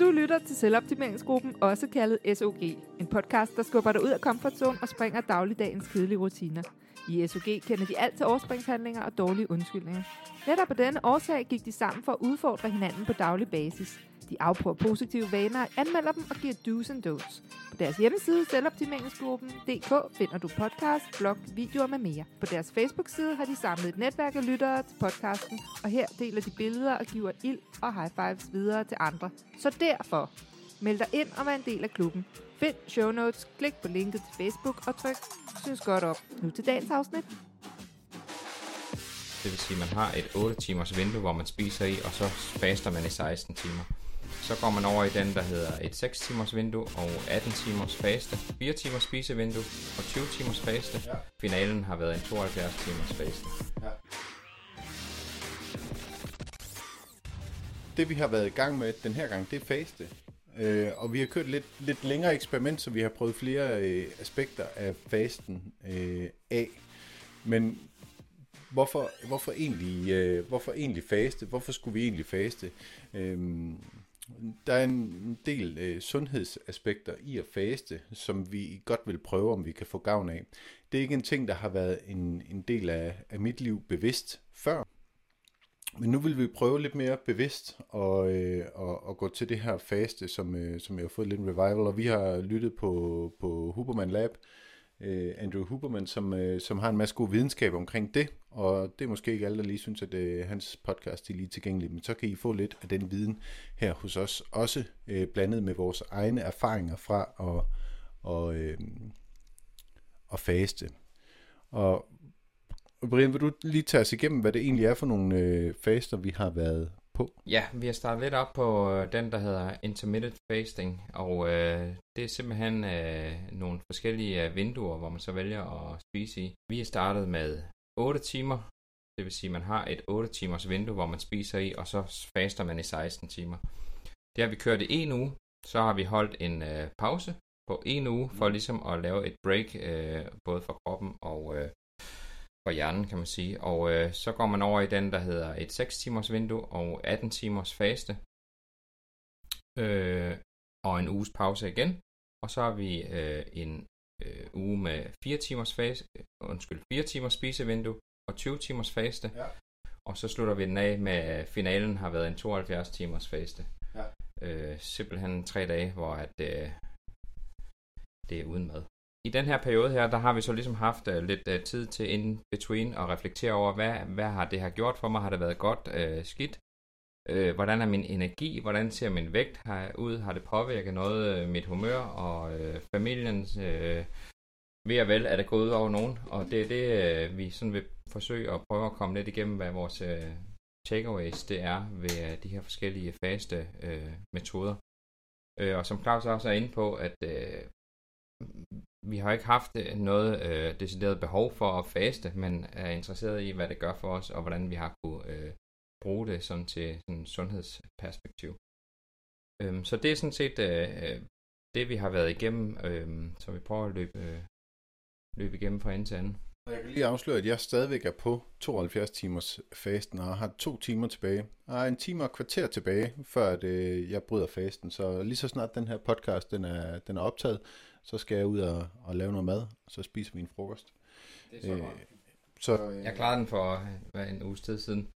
Du lytter til Selvoptimeringsgruppen, også kaldet SOG. En podcast, der skubber dig ud af comfort og springer dagligdagens kedelige rutiner. I SOG kender de alt til overspringshandlinger og dårlige undskyldninger. Netop på denne årsag gik de sammen for at udfordre hinanden på daglig basis. De afprøver positive vaner, anmelder dem og giver do's and don'ts. På deres hjemmeside, selvoptimeringsgruppen.dk, finder du podcast, blog, videoer med mere. På deres Facebook-side har de samlet et netværk af lyttere til podcasten, og her deler de billeder og giver ild og high fives videre til andre. Så derfor, meld dig ind og vær en del af klubben. Find show notes, klik på linket til Facebook og tryk synes godt op. Nu til dagens afsnit. Det vil sige, at man har et 8 timers vindue, hvor man spiser i, og så faster man i 16 timer. Så går man over i den, der hedder et 6 timers vindue og 18 timers faste, 4 timers spisevindue og 20 timers faste. Ja. Finalen har været en 72 timers faste. Ja. Det vi har været i gang med den her gang, det er faste. Øh, og vi har kørt lidt, lidt længere eksperiment, så vi har prøvet flere øh, aspekter af fasten øh, af. Men hvorfor, hvorfor, egentlig, øh, hvorfor egentlig faste? Hvorfor skulle vi egentlig faste? Øh, der er en del øh, sundhedsaspekter i at faste, som vi godt vil prøve, om vi kan få gavn af. Det er ikke en ting, der har været en, en del af, af mit liv bevidst før. Men nu vil vi prøve lidt mere bevidst og, øh, og, og gå til det her faste, som, øh, som jeg har fået lidt revival, og vi har lyttet på, på Huberman Lab, øh, Øh, Andrew Huberman, som, øh, som har en masse god videnskab omkring det, og det er måske ikke alle, der lige synes, at øh, hans podcast er lige tilgængelig, men så kan I få lidt af den viden her hos os, også øh, blandet med vores egne erfaringer fra at, og, øh, at faste. Og Brian, vil du lige tage os igennem, hvad det egentlig er for nogle øh, faster, vi har været på? Ja, vi har startet lidt op på øh, den, der hedder intermittent fasting, og øh, det er simpelthen øh, nogle forskellige øh, vinduer, hvor man så vælger at spise i. Vi har startet med 8 timer, det vil sige, at man har et 8 timers vindue, hvor man spiser i, og så faster man i 16 timer. Det har vi kørt i en uge, så har vi holdt en øh, pause på en uge, for ligesom at lave et break, øh, både for kroppen og øh, for hjernen, kan man sige. Og øh, så går man over i den, der hedder et 6 timers vindue og 18 timers faste. Øh, og en uges pause igen. Og så har vi øh, en øh, uge med 4 timers faste, undskyld, 4 timers spisevindue og 20 timers faste. Ja. Og så slutter vi den af med, at finalen har været en 72 timers faste. Ja. Øh, simpelthen tre dage, hvor at, øh, det er uden mad i den her periode her, der har vi så ligesom haft uh, lidt uh, tid til in between og reflektere over, hvad, hvad har det her gjort for mig? Har det været godt, uh, skidt? Uh, hvordan er min energi? Hvordan ser min vægt her ud? Har det påvirket noget uh, mit humør og uh, familiens uh, ved og vel? Er det gået ud over nogen? Og det er det, uh, vi sådan vil forsøge at prøve at komme lidt igennem, hvad vores uh, takeaways det er ved uh, de her forskellige faste uh, metoder. Uh, og som Claus også er inde på, at uh, vi har ikke haft øh, noget øh, decideret behov for at faste, men er interesseret i, hvad det gør for os, og hvordan vi har kunne øh, bruge det sådan til sådan sundhedsperspektiv. Øhm, så det er sådan set øh, øh det, vi har været igennem, øh, så vi prøver at løbe, øh, løbe igennem fra ende til anden. Jeg kan lige afsløre, at jeg stadigvæk er på 72 timers fasten, og har to timer tilbage. Jeg har en time og kvarter tilbage, før at, øh, jeg bryder fasten. Så lige så snart den her podcast den er, den er optaget, så skal jeg ud og, og lave noget mad, og så spise min frokost. Det er så øh, så, øh, jeg klarede den for hvad, en uges tid siden.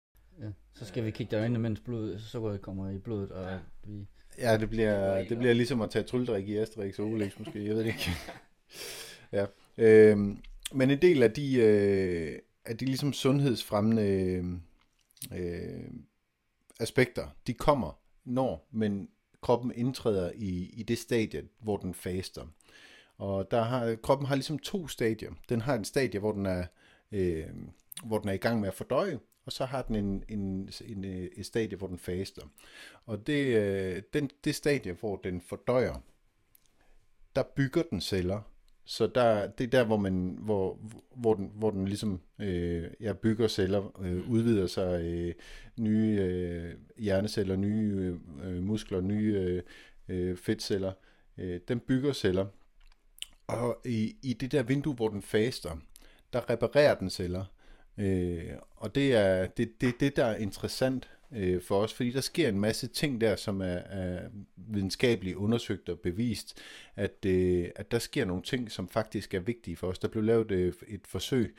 Ja, så skal vi kigge dig øjnene, mens blod, så kommer i blodet, og ja. vi... Ja, det bliver, det bliver ligesom at tage trylledrik i Asterix og Obelix måske, jeg ved det ikke. ja. Øhm, men en del af de, øh, af de ligesom sundhedsfremmende øh, aspekter, de kommer, når men kroppen indtræder i, i det stadie, hvor den faster. Og der har, kroppen har ligesom to stadier. Den har en stadie, hvor den er, øh, hvor den er i gang med at fordøje, og så har den en, en, en, øh, et stadie, hvor den faster. Og det, øh, den, det stadie, hvor den fordøjer, der bygger den celler. Så der, det er der, hvor, man, hvor, hvor, den, hvor den ligesom øh, ja, bygger celler, øh, udvider sig, øh, nye øh, hjerneceller, nye øh, muskler, nye øh, øh fedtceller. Øh, den bygger celler. Og i, i det der vindue, hvor den faster, der reparerer den celler. Øh, og det er det, det, det, der er interessant øh, for os, fordi der sker en masse ting der, som er, er videnskabeligt undersøgt og bevist, at, øh, at der sker nogle ting, som faktisk er vigtige for os. Der blev lavet øh, et forsøg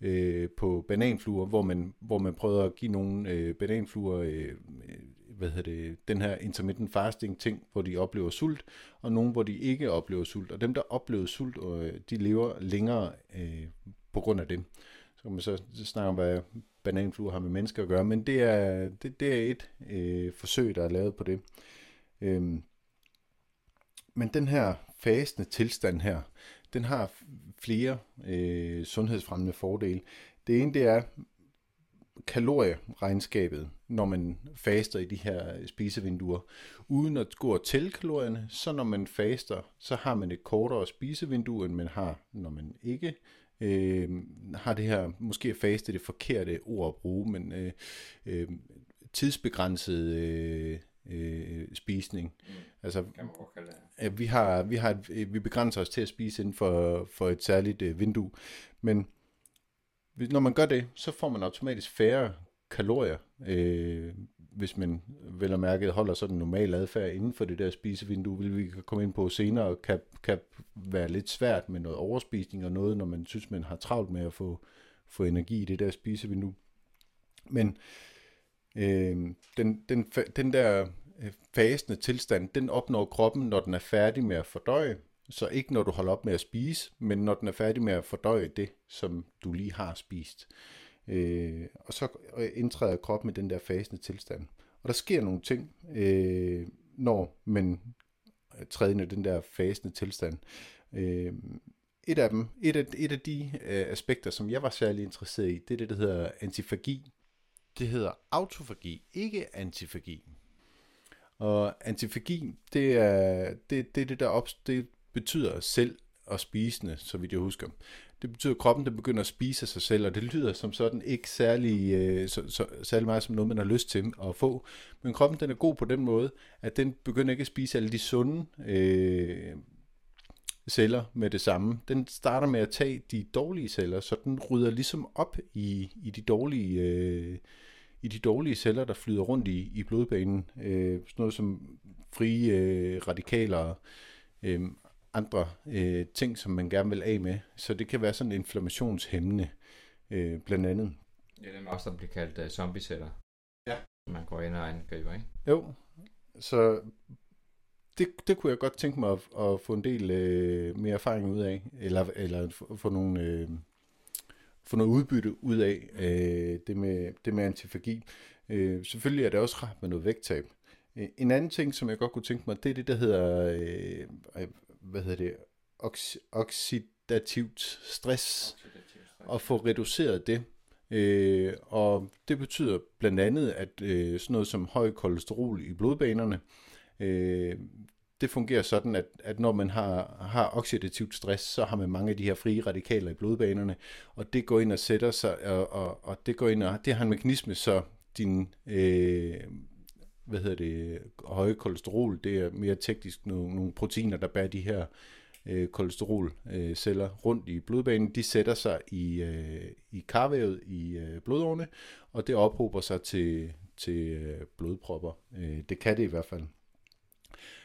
øh, på bananfluer, hvor man, hvor man prøvede at give nogle øh, bananfluer øh, øh, hvad hedder det, den her intermittent fasting ting, hvor de oplever sult, og nogle, hvor de ikke oplever sult. Og dem, der oplever sult, øh, de lever længere øh, på grund af det. Så kan man så snakke om, hvad bananfluer har med mennesker at gøre, men det er, det, det er et øh, forsøg, der er lavet på det. Øhm, men den her fasende tilstand her, den har flere øh, sundhedsfremmende fordele. Det ene det er kalorieregnskabet, når man faster i de her spisevinduer. Uden at gå og tælle kalorierne, så når man faster, så har man et kortere spisevindue, end man har, når man ikke øh, har det her, måske faste det forkerte ord at bruge, men øh, øh, tidsbegrænset øh, øh, spisning. Mm. Altså, kan man godt kalde det. vi, har, vi, har et, vi begrænser os til at spise inden for, for et særligt øh, vindue, men når man gør det, så får man automatisk færre kalorier, øh, hvis man vel og mærket holder sådan en normal adfærd inden for det der spisevindue, vil vi komme ind på senere, kan, kan være lidt svært med noget overspisning og noget, når man synes, man har travlt med at få, få energi i det der spisevindue. Men øh, Øh, den, den, den der øh, fasende tilstand, den opnår kroppen, når den er færdig med at fordøje, så ikke når du holder op med at spise, men når den er færdig med at fordøje det, som du lige har spist. Øh, og så øh, indtræder kroppen i den der fasende tilstand. Og der sker nogle ting, øh, når man træder ind i den der fasende tilstand. Øh, et af dem, et af, et af de øh, aspekter, som jeg var særlig interesseret i, det er det, der hedder antifagi. Det hedder autofagi, ikke antifagi. Og antifagi, det er det, det, det der op, det betyder selv og spisende, så vidt jeg husker. Det betyder, at kroppen den begynder at spise sig selv, og det lyder som sådan ikke særlig, øh, så, så, særlig meget som noget, man har lyst til at få. Men kroppen den er god på den måde, at den begynder ikke at spise alle de sunde øh, celler med det samme. Den starter med at tage de dårlige celler, så den rydder ligesom op i, i de dårlige øh, i de dårlige celler, der flyder rundt i, i blodbanen. Øh, sådan noget som frie øh, radikaler, øh, andre øh, ting, som man gerne vil af med. Så det kan være sådan inflammationshæmmende, øh, blandt andet. Ja, det er også, der bliver kaldt uh, zombieceller. Ja. Man går ind og angriber, ikke? Jo, så det, det kunne jeg godt tænke mig at, at få en del øh, mere erfaring ud af, eller, eller få nogle... Øh, få noget udbytte ud af øh, det, med, det med antifagi. Øh, selvfølgelig er det også rart med noget vægttab. Øh, en anden ting, som jeg godt kunne tænke mig, det er det, der hedder, øh, hvad hedder det, ox- oxidativt stress, og få reduceret det. Øh, og det betyder blandt andet, at øh, sådan noget som høj kolesterol i blodbanerne, øh, Øh, det fungerer sådan, at, at når man har, har oxidativt stress, så har man mange af de her frie radikaler i blodbanerne, og det går ind og sætter sig, og, og, og det går ind og det har en mekanisme, så din øh, hvad hedder det, høje kolesterol, det er mere teknisk nogle, nogle proteiner, der bærer de her øh, kolesterolceller øh, rundt i blodbanen. De sætter sig i, øh, i karvævet i øh, blodårene, og det ophober sig til, til øh, blodpropper. Øh, det kan det i hvert fald.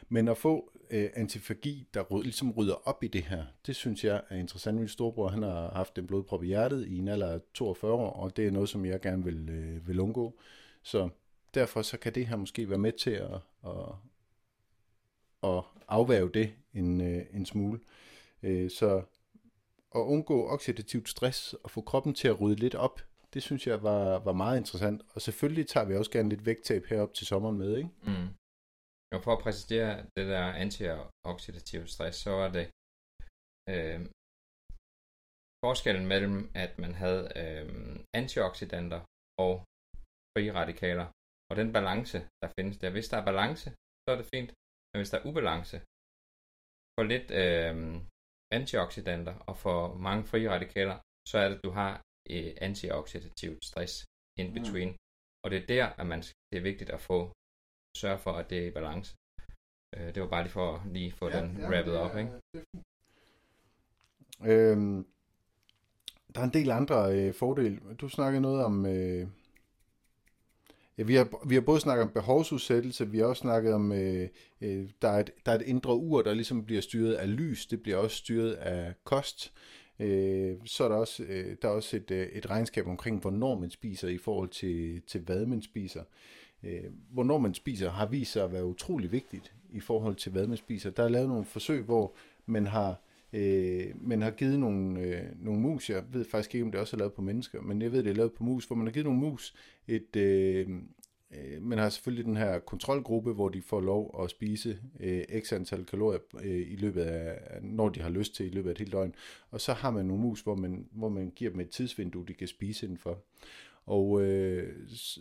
Men at få øh, antifagi, der ryd, ligesom rydder op i det her, det synes jeg er interessant. Min storebror han har haft en blodprop i hjertet i en alder af 42 år, og det er noget, som jeg gerne vil, øh, vil undgå. Så derfor så kan det her måske være med til at, at, at afværge det en, øh, en smule. Øh, så at undgå oxidativt stress og få kroppen til at rydde lidt op, det synes jeg var, var meget interessant. Og selvfølgelig tager vi også gerne lidt vægttab herop til sommeren med, ikke? Mm. Og for at præcisere det der antioxidativ stress, så var det øh, forskellen mellem, at man havde øh, antioxidanter og frie radikaler. Og den balance, der findes der. Hvis der er balance, så er det fint. Men hvis der er ubalance, for lidt øh, antioxidanter og for mange frie radikaler, så er det, at du har øh, antioxidativt stress in mm. between. Mm. Og det er der, at man, det er vigtigt at få sørge for, at det er i balance. Øh, det var bare lige for at lige få ja, den ja, wrapped op, ikke? Øhm, der er en del andre øh, fordele. Du snakkede noget om... Øh, Ja, vi har, vi har både snakket om behovsudsættelse, vi har også snakket om, øh, øh, der, er et, der er et indre ur, der ligesom bliver styret af lys, det bliver også styret af kost. Øh, så er der også, øh, der er også et, øh, et regnskab omkring, hvornår man spiser i forhold til, til hvad man spiser. Øh, Øh, hvornår man spiser har vist sig at være utrolig vigtigt i forhold til, hvad man spiser. Der er lavet nogle forsøg, hvor man har Øh, man har givet nogle, øh, nogle mus, jeg ved faktisk ikke, om det også er lavet på mennesker, men jeg ved, det er lavet på mus, hvor man har givet nogle mus et... Øh, øh, man har selvfølgelig den her kontrolgruppe, hvor de får lov at spise øh, x antal kalorier øh, i løbet af, når de har lyst til i løbet af et helt døgn. Og så har man nogle mus, hvor man, hvor man giver dem et tidsvindue, de kan spise indenfor. Og øh,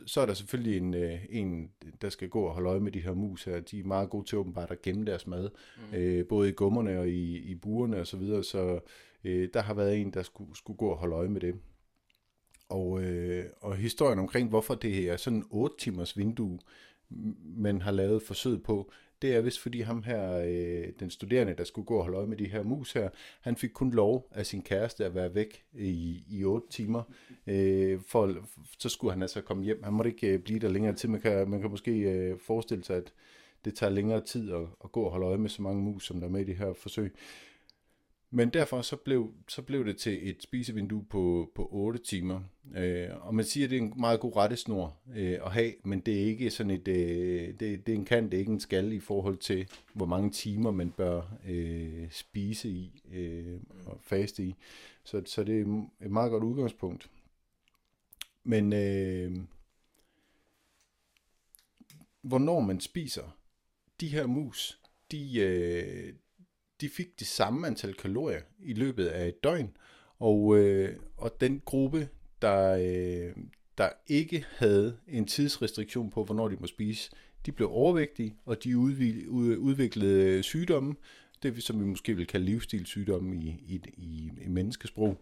så er der selvfølgelig en, øh, en, der skal gå og holde øje med de her mus her. De er meget gode til åbenbart at gemme deres mad, mm. øh, både i gummerne og i, i burene og så videre. Så øh, der har været en, der skulle, skulle gå og holde øje med det. Og, øh, og historien omkring, hvorfor det er sådan en 8 timers vindue, man har lavet forsøg på, det er vist fordi ham her, øh, den studerende, der skulle gå og holde øje med de her mus her, han fik kun lov af sin kæreste at være væk i, i 8 timer. Øh, for, så skulle han altså komme hjem. Han måtte ikke øh, blive der længere tid. Man kan, man kan måske øh, forestille sig, at det tager længere tid at, at gå og holde øje med så mange mus, som der er med i det her forsøg. Men derfor så blev, så blev det til et spisevindue på, på 8 timer. Øh, og man siger, at det er en meget god rettesnor øh, at have, men det er ikke sådan et, øh, det, det er en kan, det er ikke en skal i forhold til, hvor mange timer man bør øh, spise i øh, og faste i. Så, så det er et meget godt udgangspunkt. Men øh, hvornår man spiser, de her mus, de, øh, de fik det samme antal kalorier i løbet af et døgn, og, øh, og den gruppe, der, øh, der ikke havde en tidsrestriktion på, hvornår de må spise, de blev overvægtige, og de udviklede sygdomme, det som vi måske vil kalde livsstilssygdomme i, i, i, i menneskesprog.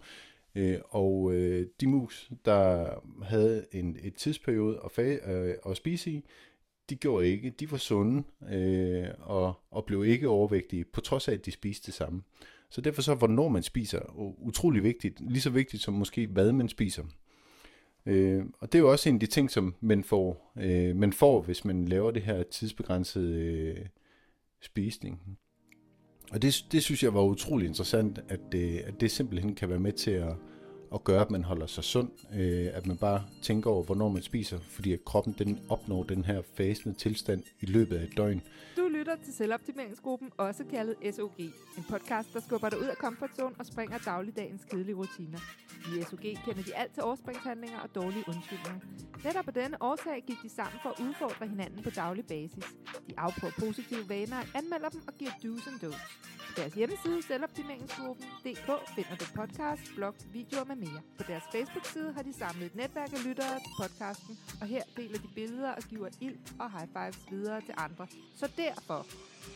Øh, og øh, de mus, der havde en et tidsperiode at, fa- øh, at spise i, de gjorde ikke. De var sunde øh, og, og blev ikke overvægtige, på trods af, at de spiste det samme. Så derfor så, hvornår man spiser, utrolig vigtigt. Lige så vigtigt som måske, hvad man spiser. Øh, og det er jo også en af de ting, som man får, øh, man får hvis man laver det her tidsbegrænsede øh, spisning. Og det, det synes jeg var utrolig interessant, at det, at det simpelthen kan være med til at, og gøre, at man holder sig sund. Øh, at man bare tænker over, hvornår man spiser, fordi at kroppen den opnår den her fasende tilstand i løbet af et døgn. Du lytter til Selvoptimeringsgruppen, også kaldet SOG. En podcast, der skubber dig ud af komfortzonen og springer dagligdagens kedelige rutiner. I SOG kender de alt til overspringshandlinger og dårlige undskyldninger. Netop af denne årsag gik de sammen for at udfordre hinanden på daglig basis. De afprøver positive vaner, anmelder dem og giver do's and don'ts. På deres hjemmeside, selvoptimeringsgruppen.dk, finder du podcast, blog, videoer med mere. På deres Facebook-side har de samlet et netværk af lyttere til podcasten, og her deler de billeder og giver ild og high fives videre til andre. Så derfor,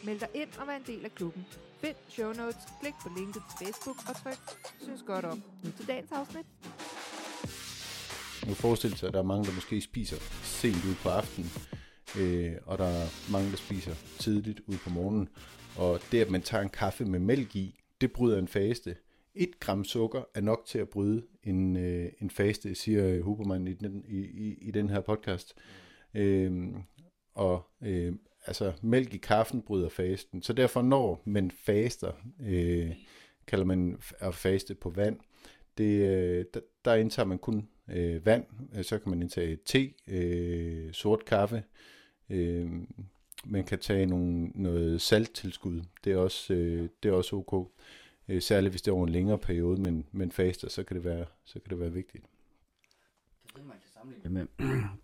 meld dig ind og vær en del af klubben. Find show notes, klik på linket til Facebook og tryk synes godt om. Nu til dagens afsnit. Nu forestiller sig, at der er mange, der måske spiser sent ud på aftenen, øh, og der er mange, der spiser tidligt ud på morgenen. Og det, at man tager en kaffe med mælk i, det bryder en faste. Et gram sukker er nok til at bryde en, øh, en faste, siger øh, Huberman i den, i, i, i den her podcast. Øhm, og øh, altså, mælk i kaffen bryder fasten. Så derfor, når man faster, øh, kalder man at faste på vand, det, øh, der, der indtager man kun øh, vand. Øh, så kan man indtage te, øh, sort kaffe, øh, man kan tage nogle, noget salttilskud. Det er også, øh, det er også ok. Øh, særligt hvis det er over en længere periode, men, men faster, så kan det være, så kan det være vigtigt. Det, man kan sammenligne det med,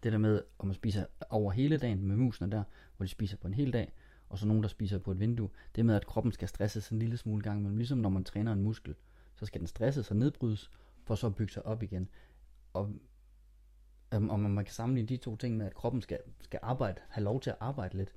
det der med, om man spiser over hele dagen med musene der, hvor de spiser på en hel dag, og så nogen, der spiser på et vindue. Det med, at kroppen skal stresses en lille smule gang, men ligesom når man træner en muskel, så skal den stresses og nedbrydes, for så at bygge sig op igen. Og øhm, og man kan sammenligne de to ting med, at kroppen skal, skal arbejde, have lov til at arbejde lidt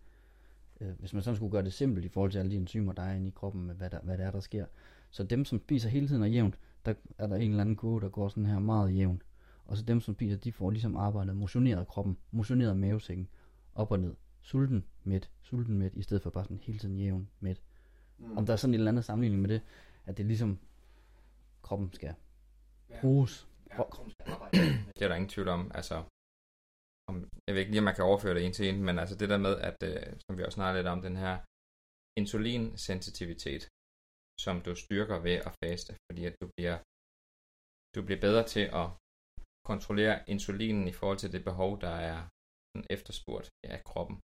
øh, hvis man sådan skulle gøre det simpelt i forhold til alle de enzymer, der er inde i kroppen, med hvad, der, hvad det er, der sker. Så dem, som spiser hele tiden og jævnt, der er der en eller anden kurve, der går sådan her meget jævnt. Og så dem, som spiser, de får ligesom arbejdet, motioneret kroppen, motioneret mavesækken, op og ned. Sulten midt, sulten midt, i stedet for bare sådan hele tiden jævn midt. Mm. Om der er sådan en eller anden sammenligning med det, at det ligesom kroppen skal bruges. Ja, kroppen skal arbejde. det er der ingen tvivl om. Altså, jeg ved ikke lige, om man kan overføre det en til en, men altså det der med, at, øh, som vi også snakkede lidt om, den her insulinsensitivitet, som du styrker ved at faste, fordi at du bliver, du bliver bedre til at kontrollere insulinen i forhold til det behov, der er efterspurgt af kroppen.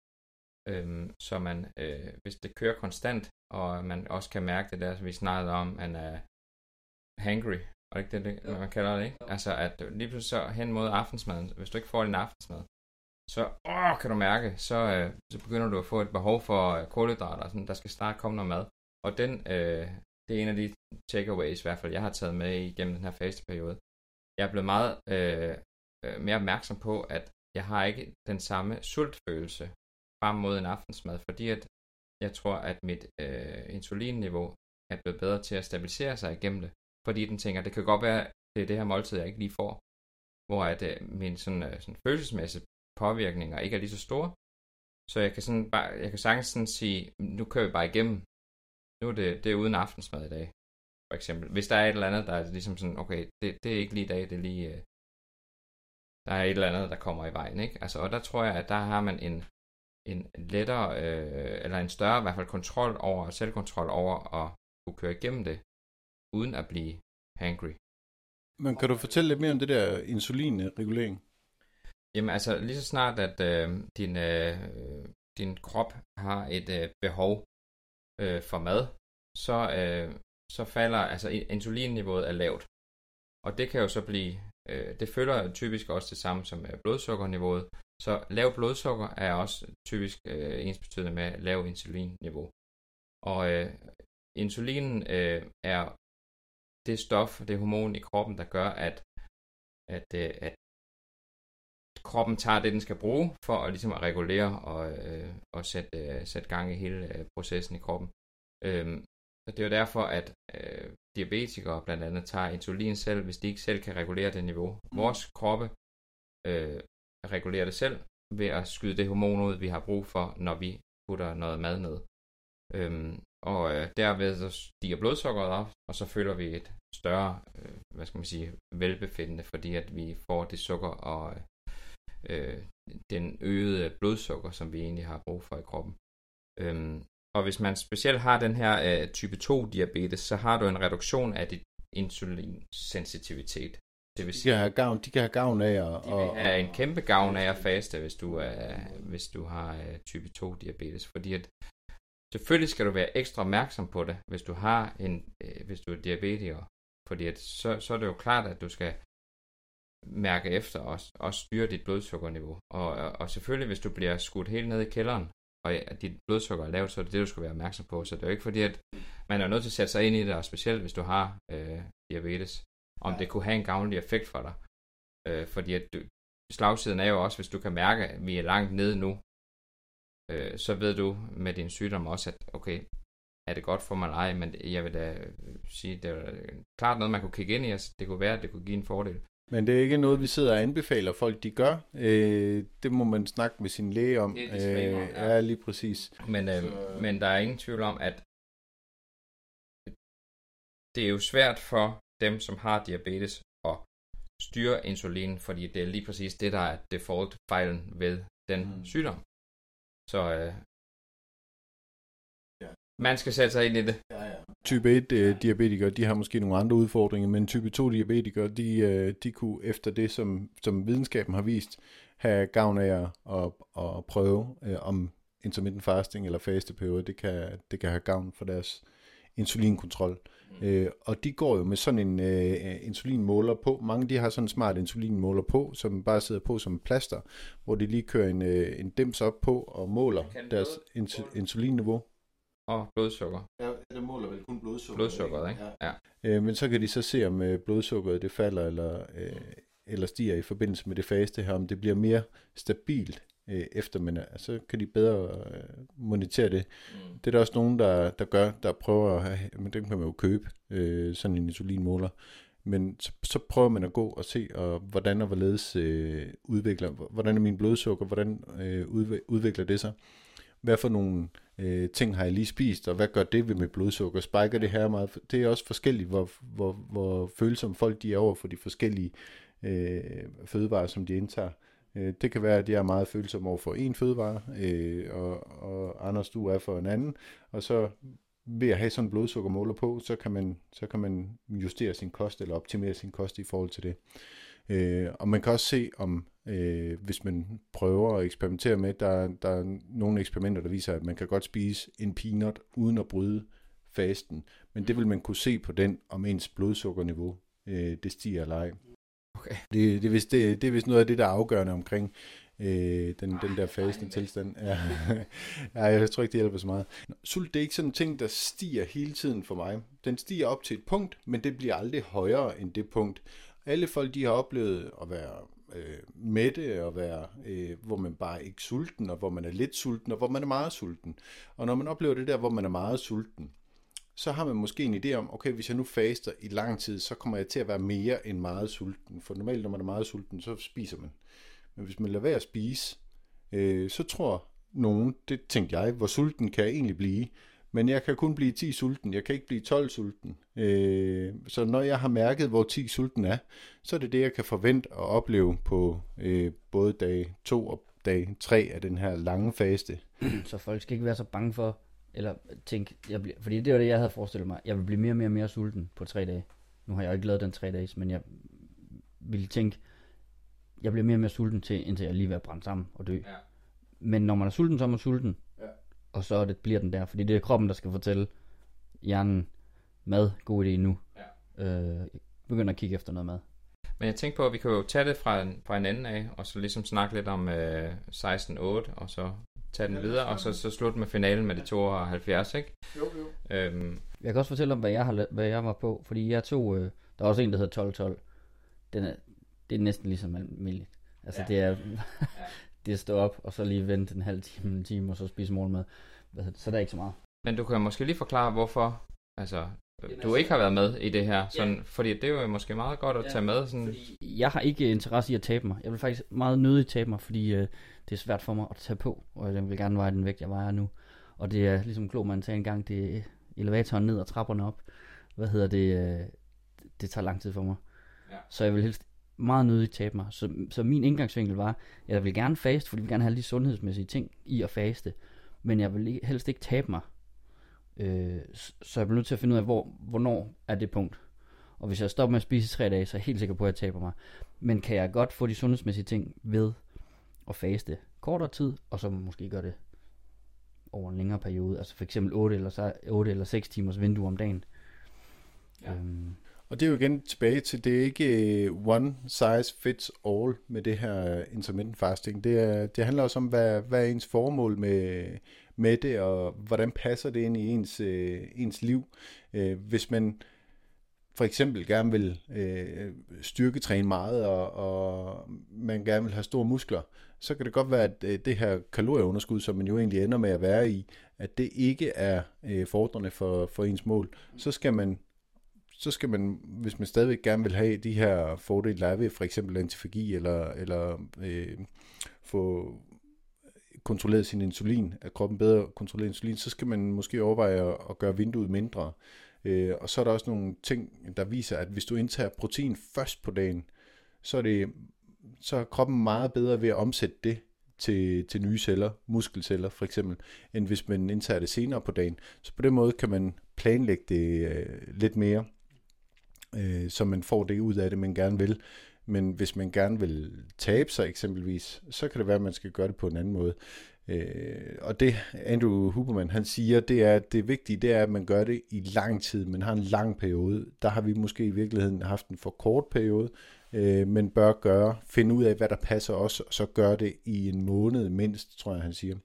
Øhm, så man, øh, hvis det kører konstant, og man også kan mærke det der, som vi snakkede om, man er hangry, og ikke det, det man kalder det, ikke? Altså, at lige pludselig så hen mod aftensmaden, hvis du ikke får din aftensmad, så åh, kan du mærke, så, øh, så begynder du at få et behov for øh, kulhydrater, sådan, der skal snart komme noget mad. Og den, øh, det er en af de takeaways, i hvert fald, jeg har taget med igennem den her fasteperiode. Jeg er blevet meget øh, øh, mere opmærksom på, at jeg har ikke den samme sultfølelse frem mod en aftensmad, fordi at jeg tror, at mit øh, insulinniveau er blevet bedre til at stabilisere sig igennem det, fordi den tænker, det kan godt være, det er det her måltid, jeg ikke lige får, hvor at øh, min sådan, øh, sådan følelsesmæssige påvirkninger ikke er lige så store, så jeg kan, sådan bare, jeg kan sagtens sådan sige, nu kører vi bare igennem, nu er det, det er uden aftensmad i dag, for eksempel. Hvis der er et eller andet, der er ligesom sådan, okay, det, det er ikke lige i dag, det er lige, øh, der er et eller andet, der kommer i vejen, ikke? Altså, og der tror jeg, at der har man en, en lettere, øh, eller en større i hvert fald kontrol over, selvkontrol over at kunne køre igennem det, uden at blive hangry. Men kan du fortælle lidt mere om det der insulinregulering? Jamen altså, lige så snart, at øh, din, øh, din krop har et øh, behov øh, for mad, så, øh, så falder, altså insulinniveauet er lavt. Og det kan jo så blive, øh, det følger typisk også det samme som øh, blodsukkerniveauet. Så lav blodsukker er også typisk øh, ensbetydende med lav insulinniveau. Og øh, insulinen øh, er det stof, det hormon i kroppen, der gør, at, at, øh, at kroppen tager det, den skal bruge, for at, ligesom at regulere og, øh, og sætte, øh, sætte gang i hele øh, processen i kroppen. Øhm, så det er jo derfor, at øh, diabetikere blandt andet tager insulin selv, hvis de ikke selv kan regulere det niveau. Vores kroppe øh, regulerer det selv ved at skyde det hormon ud, vi har brug for, når vi putter noget mad ned. Øhm, og øh, derved så stiger blodsukkeret op, og så føler vi et større, øh, hvad skal man sige, velbefindende, fordi at vi får det sukker og øh, øh, den øgede blodsukker, som vi egentlig har brug for i kroppen. Øhm, og hvis man specielt har den her øh, type 2 diabetes, så har du en reduktion af dit insulinsensitivitet. Det vil sige, de kan have gavn, de kan have gavn af at... De vil have en kæmpe gavn af at faste, hvis du, er, hvis du har uh, type 2 diabetes. Fordi at selvfølgelig skal du være ekstra opmærksom på det, hvis du har en, uh, hvis du er diabetiker. Fordi at så, så er det jo klart, at du skal mærke efter og, og styre dit blodsukkerniveau. Og, og selvfølgelig, hvis du bliver skudt helt ned i kælderen, og at dit blodsukker er lavt, så er det det, du skal være opmærksom på. Så det er jo ikke fordi, at man er nødt til at sætte sig ind i det, og specielt hvis du har øh, diabetes, om det kunne have en gavnlig effekt for dig. Øh, fordi at du, slagsiden er jo også, hvis du kan mærke, at vi er langt nede nu, øh, så ved du med din sygdom også, at okay, er det godt for mig eller ej, men jeg vil da sige, det er klart noget, man kunne kigge ind i, altså det kunne være, at det kunne give en fordel. Men det er ikke noget, vi sidder og anbefaler folk, de gør. Øh, det må man snakke med sin læge om. Det er øh, ja. ja, lige præcis. Men, øh, Så... men der er ingen tvivl om, at det er jo svært for dem, som har diabetes, at styre insulin, fordi det er lige præcis det, der er default-fejlen ved den mm. sygdom. Så øh, man skal sætte sig ind i det. Ja, ja. Type 1 uh, diabetikere, de har måske nogle andre udfordringer, men type 2 diabetikere, de, uh, de kunne efter det, som, som videnskaben har vist, have gavn af at, at, at prøve, uh, om intermittent fasting eller fasteperiode, det kan, det kan have gavn for deres insulinkontrol. Mm. Uh, og de går jo med sådan en uh, insulinmåler på. Mange de har sådan en smart insulinmåler på, som bare sidder på som plaster, hvor de lige kører en, uh, en dims op på og måler deres ins- insulinniveau og blodsukker. Ja, det måler vel kun blodsukker. Blodsukkeret, ikke? Ja. ja. Øh, men så kan de så se, om øh, blodsukkeret det falder eller, øh, eller stiger i forbindelse med det faste her, om det bliver mere stabilt øh, efter, men altså, så kan de bedre øh, monitere det. Mm. Det er der også nogen, der, der gør, der prøver at have, men den kan man jo købe, øh, sådan en insulinmåler. Men så, så prøver man at gå og se, og hvordan og hvorledes øh, udvikler, hvordan er min blodsukker, hvordan øh, udvikler det sig. Hvad for nogle øh, ting har jeg lige spist, og hvad gør det ved mit blodsukker? Spiker det her meget? Det er også forskelligt, hvor, hvor, hvor følsomme folk de er over for de forskellige øh, fødevarer, som de indtager. Øh, det kan være, at jeg er meget følsom over for en fødevare, øh, og, og Anders, du er for en anden. Og så ved at have sådan en blodsukkermåler på, så kan man, så kan man justere sin kost eller optimere sin kost i forhold til det. Øh, og man kan også se, om øh, hvis man prøver at eksperimentere med, der, der er nogle eksperimenter, der viser, at man kan godt spise en peanut uden at bryde fasten. Men det vil man kunne se på den, om ens blodsukkerniveau øh, det stiger eller ej. Okay. Det, det, er vist, det, det er vist noget af det, der er afgørende omkring øh, den, den der fasende tilstand. Ja. ja, jeg tror ikke, det hjælper så meget. Sult, det er ikke sådan en ting, der stiger hele tiden for mig. Den stiger op til et punkt, men det bliver aldrig højere end det punkt. Alle folk, de har oplevet at være øh, mætte og være, øh, hvor man bare er ikke sulten, og hvor man er lidt sulten, og hvor man er meget sulten. Og når man oplever det der, hvor man er meget sulten, så har man måske en idé om, okay, hvis jeg nu faster i lang tid, så kommer jeg til at være mere end meget sulten. For normalt, når man er meget sulten, så spiser man. Men hvis man lader være at spise, øh, så tror nogen, det tænkte jeg, hvor sulten kan jeg egentlig blive. Men jeg kan kun blive 10 sulten, jeg kan ikke blive 12 sulten. Øh, så når jeg har mærket, hvor 10 sulten er, så er det det, jeg kan forvente at opleve på øh, både dag 2 og dag 3 af den her lange faste. Så folk skal ikke være så bange for, eller tænke, jeg bliver, fordi det var det, jeg havde forestillet mig. Jeg vil blive mere og mere og mere sulten på tre dage. Nu har jeg jo ikke lavet den tre dage, men jeg ville tænke, jeg bliver mere og mere sulten til, indtil jeg lige vil brændt sammen og dø. Ja. Men når man er sulten, så er man sulten. Ja. Og så det, bliver den der, fordi det er kroppen, der skal fortælle hjernen, mad, god idé nu. Ja. Øh, begynder at kigge efter noget mad. Men jeg tænkte på, at vi kan jo tage det fra en, fra en anden af, og så ligesom snakke lidt om øh, 16-8, og så tage den videre, og så, så slutte med finalen med de 72, ikke? Jo, jo. Øhm, Jeg kan også fortælle om, hvad jeg, har, hvad jeg var på, fordi jeg tog, øh, der er også en, der hedder 12-12. Den er, det er næsten ligesom almindeligt. Altså ja. det er, det at stå op, og så lige vente en halv time, en time, og så spise morgenmad. Så der er ikke så meget. men du kan måske lige forklare, hvorfor altså, du ikke har været med i det her, sådan, ja. fordi det er jo måske meget godt at tage med. Sådan, Jeg har ikke interesse i at tabe mig. Jeg vil faktisk meget nødig tabe mig, fordi øh, det er svært for mig at tage på, og jeg vil gerne veje den vægt, jeg vejer nu. Og det er ligesom klog, man sagde engang, det er elevatoren ned og trapperne op. Hvad hedder det? Øh, det tager lang tid for mig. Ja. Så jeg vil helst meget nødigt tabe mig. Så, så min indgangsvinkel var, at jeg vil gerne faste, fordi jeg vil gerne have alle de sundhedsmæssige ting i at faste. Men jeg vil helst ikke tabe mig. Øh, så jeg bliver nødt til at finde ud af, hvor, hvornår er det punkt. Og hvis jeg stopper med at spise i tre dage, så er jeg helt sikker på, at jeg taber mig. Men kan jeg godt få de sundhedsmæssige ting ved at faste kortere tid, og så måske gøre det over en længere periode. Altså for eksempel 8 eller, så- 8 eller 6 timers vindue om dagen. Ja. Øhm, og det er jo igen tilbage til, det er ikke øh, one size fits all med det her øh, intermittent fasting. Det, er, det handler også om, hvad, hvad er ens formål med, med det, og hvordan passer det ind i ens, øh, ens liv. Øh, hvis man for eksempel gerne vil øh, styrketræne meget, og, og man gerne vil have store muskler, så kan det godt være, at øh, det her kalorieunderskud, som man jo egentlig ender med at være i, at det ikke er øh, fordrende for, for ens mål. Så skal man så skal man, hvis man stadigvæk gerne vil have de her fordele, der er ved for eksempel antifagi, eller, eller øh, få kontrolleret sin insulin, at kroppen bedre kontrollerer insulin, så skal man måske overveje at, at gøre vinduet mindre. Øh, og så er der også nogle ting, der viser, at hvis du indtager protein først på dagen, så er, det, så er kroppen meget bedre ved at omsætte det til, til nye celler, muskelceller for eksempel, end hvis man indtager det senere på dagen. Så på den måde kan man planlægge det øh, lidt mere, øh, så man får det ud af det, man gerne vil. Men hvis man gerne vil tabe sig eksempelvis, så kan det være, at man skal gøre det på en anden måde. Øh, og det Andrew Huberman han siger, det er, at det vigtige det er, at man gør det i lang tid. Man har en lang periode. Der har vi måske i virkeligheden haft en for kort periode, øh, men bør gøre, finde ud af, hvad der passer os, og så gør det i en måned mindst, tror jeg, han siger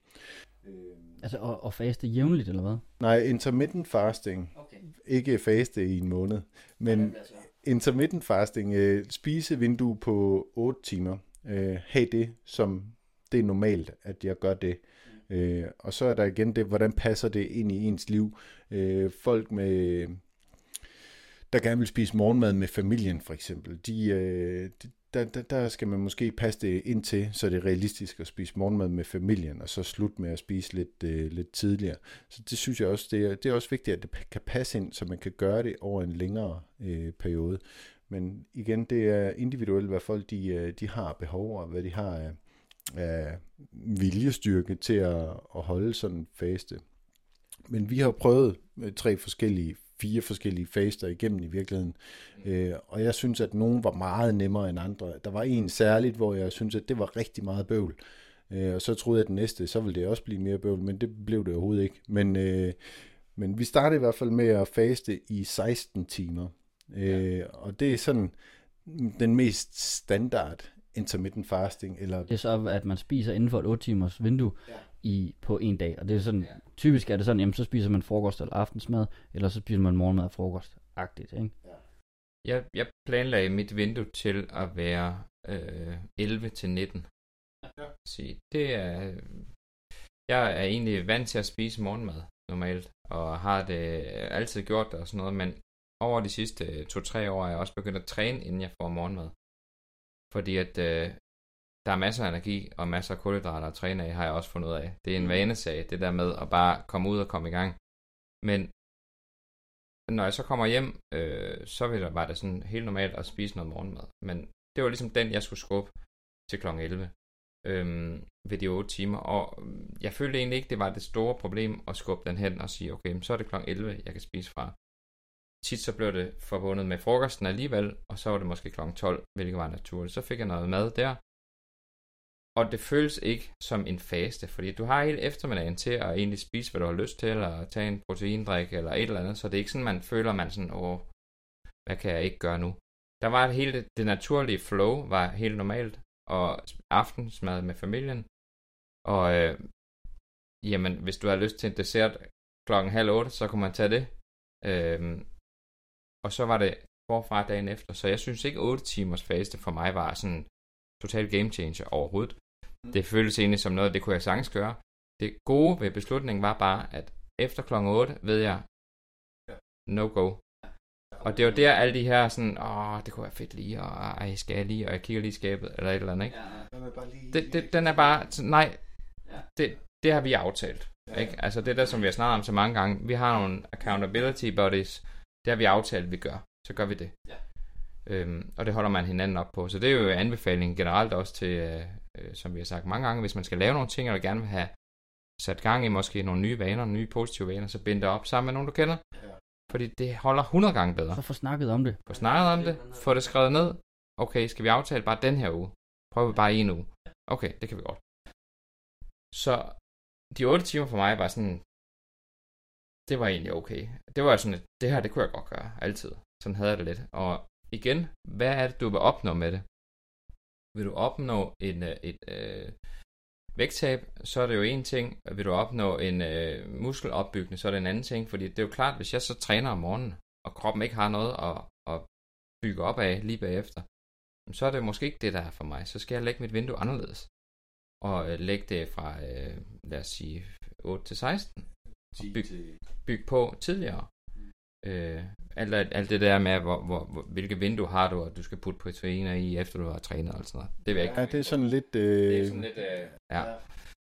altså at, at faste jævnligt, eller hvad? Nej, intermittent fasting, Okay. ikke faste i en måned, men intermittent fasting, øh, spisevindue på 8 timer, øh, have det som det er normalt, at jeg gør det. Øh, og så er der igen det, hvordan passer det ind i ens liv. Øh, folk med, der gerne vil spise morgenmad med familien for eksempel, de, øh, de, der, der, der skal man måske passe det ind til, så det er realistisk at spise morgenmad med familien, og så slut med at spise lidt, øh, lidt tidligere. Så det synes jeg også, det er, det er også vigtigt, at det kan passe ind, så man kan gøre det over en længere øh, periode. Men igen, det er individuelt, hvad folk de, øh, de har behov og hvad de har af, af viljestyrke til at, at holde sådan en faste. Men vi har prøvet øh, tre forskellige, fire forskellige faster igennem i virkeligheden. Øh, og jeg synes, at nogen var meget nemmere end andre. Der var en særligt, hvor jeg synes, at det var rigtig meget bøvl. Øh, og så troede jeg, at den næste, så ville det også blive mere bøvl, men det blev det overhovedet ikke. Men, øh, men vi startede i hvert fald med at faste i 16 timer. Øh, og det er sådan den mest standard intermittent fasting. Eller... Det er så, at man spiser inden for et 8 timers vindue ja. I, på en dag. Og det er sådan, ja. typisk er det sådan, jamen så spiser man frokost eller aftensmad, eller så spiser man morgenmad og frokost. Agtigt, ikke? Ja. Jeg, jeg planlagde mit vindue til at være øh, 11 til 19. Ja. Så det er... Jeg er egentlig vant til at spise morgenmad normalt, og har det altid gjort og sådan noget, men over de sidste to-tre år er jeg også begyndt at træne, inden jeg får morgenmad. Fordi at øh, der er masser af energi og masser af kulhydrater at træne af, har jeg også fundet ud af. Det er en mm. vanesag, det der med at bare komme ud og komme i gang. Men når jeg så kommer hjem, øh, så vil det, var det sådan helt normalt at spise noget morgenmad. Men det var ligesom den, jeg skulle skubbe til kl. 11 øh, ved de 8 timer. Og jeg følte egentlig ikke, det var det store problem at skubbe den hen og sige, okay, så er det kl. 11, jeg kan spise fra tit så blev det forbundet med frokosten alligevel, og så var det måske kl. 12, hvilket var naturligt. Så fik jeg noget mad der, og det føles ikke som en faste, fordi du har hele eftermiddagen til at egentlig spise, hvad du har lyst til, eller tage en proteindrik, eller et eller andet, så det er ikke sådan, man føler, man sådan, åh, hvad kan jeg ikke gøre nu? Der var hele det, det naturlige flow, var helt normalt, og aftensmad med familien, og øh, jamen, hvis du har lyst til en dessert klokken halv otte, så kunne man tage det. Øh, og så var det forfra dagen efter. Så jeg synes ikke 8 timers faste for mig var sådan total game changer overhovedet. Mm. Det føltes egentlig som noget, det kunne jeg sagtens gøre. Det gode ved beslutningen var bare, at efter kl. 8 ved jeg, no go. Og det var der alle de her sådan, åh, det kunne være fedt lige, og ej, skal jeg lige, og jeg kigger lige i skabet, eller et eller andet, ikke? Det, det, den er bare, nej, det, det har vi aftalt, ikke? Altså det der, som vi har snakket om så mange gange, vi har nogle accountability buddies, det har vi aftalt, vi gør. Så gør vi det. Ja. Øhm, og det holder man hinanden op på. Så det er jo anbefalingen generelt også til, øh, øh, som vi har sagt mange gange, hvis man skal lave nogle ting, eller gerne vil have sat gang i måske nogle nye vaner, nye positive vaner, så bind det op sammen med nogen, du kender. Ja. Fordi det holder 100 gange bedre. Så få snakket om det. Få snakket om det, få det skrevet ned. Okay, skal vi aftale bare den her uge? Prøver vi bare en uge? Okay, det kan vi godt. Så de 8 timer for mig var sådan, det var egentlig okay. Det var sådan, at det her, det kunne jeg godt gøre, altid. Sådan havde jeg det lidt. Og igen, hvad er det, du vil opnå med det? Vil du opnå en, øh, et, øh, vægttab, så er det jo en ting. Vil du opnå en øh, muskelopbygning, så er det en anden ting. Fordi det er jo klart, hvis jeg så træner om morgenen, og kroppen ikke har noget at, at bygge op af lige bagefter, så er det måske ikke det, der er for mig. Så skal jeg lægge mit vindue anderledes. Og øh, lægge det fra, øh, lad os sige, 8 til 16 byg, bygge på tidligere. Mm. Øh, alt, alt det der med, hvor, hvor, hvor, hvilke vindue har du, og du skal putte proteiner i, efter du har trænet og sådan noget. Det ved jeg ikke. Ja, det er sådan lidt... Øh... Det er sådan lidt øh, ja.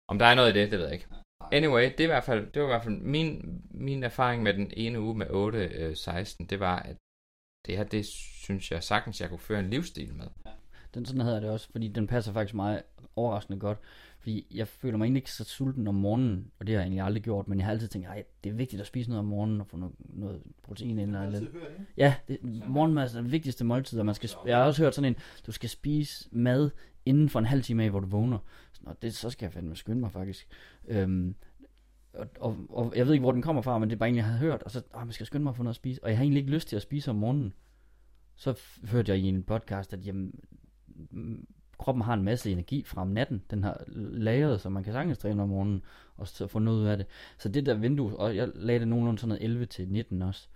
Om der er noget i det, det ved jeg ikke. Anyway, det, er i hvert fald, det var i hvert fald min, min erfaring med den ene uge med 8-16, øh, det var, at det her, det synes jeg sagtens, jeg kunne føre en livsstil med. Den sådan jeg det også, fordi den passer faktisk meget overraskende godt. Fordi jeg føler mig egentlig ikke så sulten om morgenen, og det har jeg egentlig aldrig gjort, men jeg har altid tænkt, at det er vigtigt at spise noget om morgenen og få noget, noget protein ind. Eller eller Ja, det, morgenmad er det vigtigste måltid, og man skal, jeg har også hørt sådan en, du skal spise mad inden for en halv time af, hvor du vågner. Så, det, så skal jeg fandme skynde mig faktisk. Øhm, og, og, og, jeg ved ikke, hvor den kommer fra, men det er bare egentlig, jeg havde hørt, og så, åh, man skal skynde mig at få noget at spise, og jeg har egentlig ikke lyst til at spise om morgenen. Så hørte jeg i en podcast, at jamen, kroppen har en masse energi fra om natten. Den har lagret, så man kan sagtens træne om morgenen og så få noget ud af det. Så det der vindue, og jeg lagde det nogenlunde sådan noget 11 til 19 også.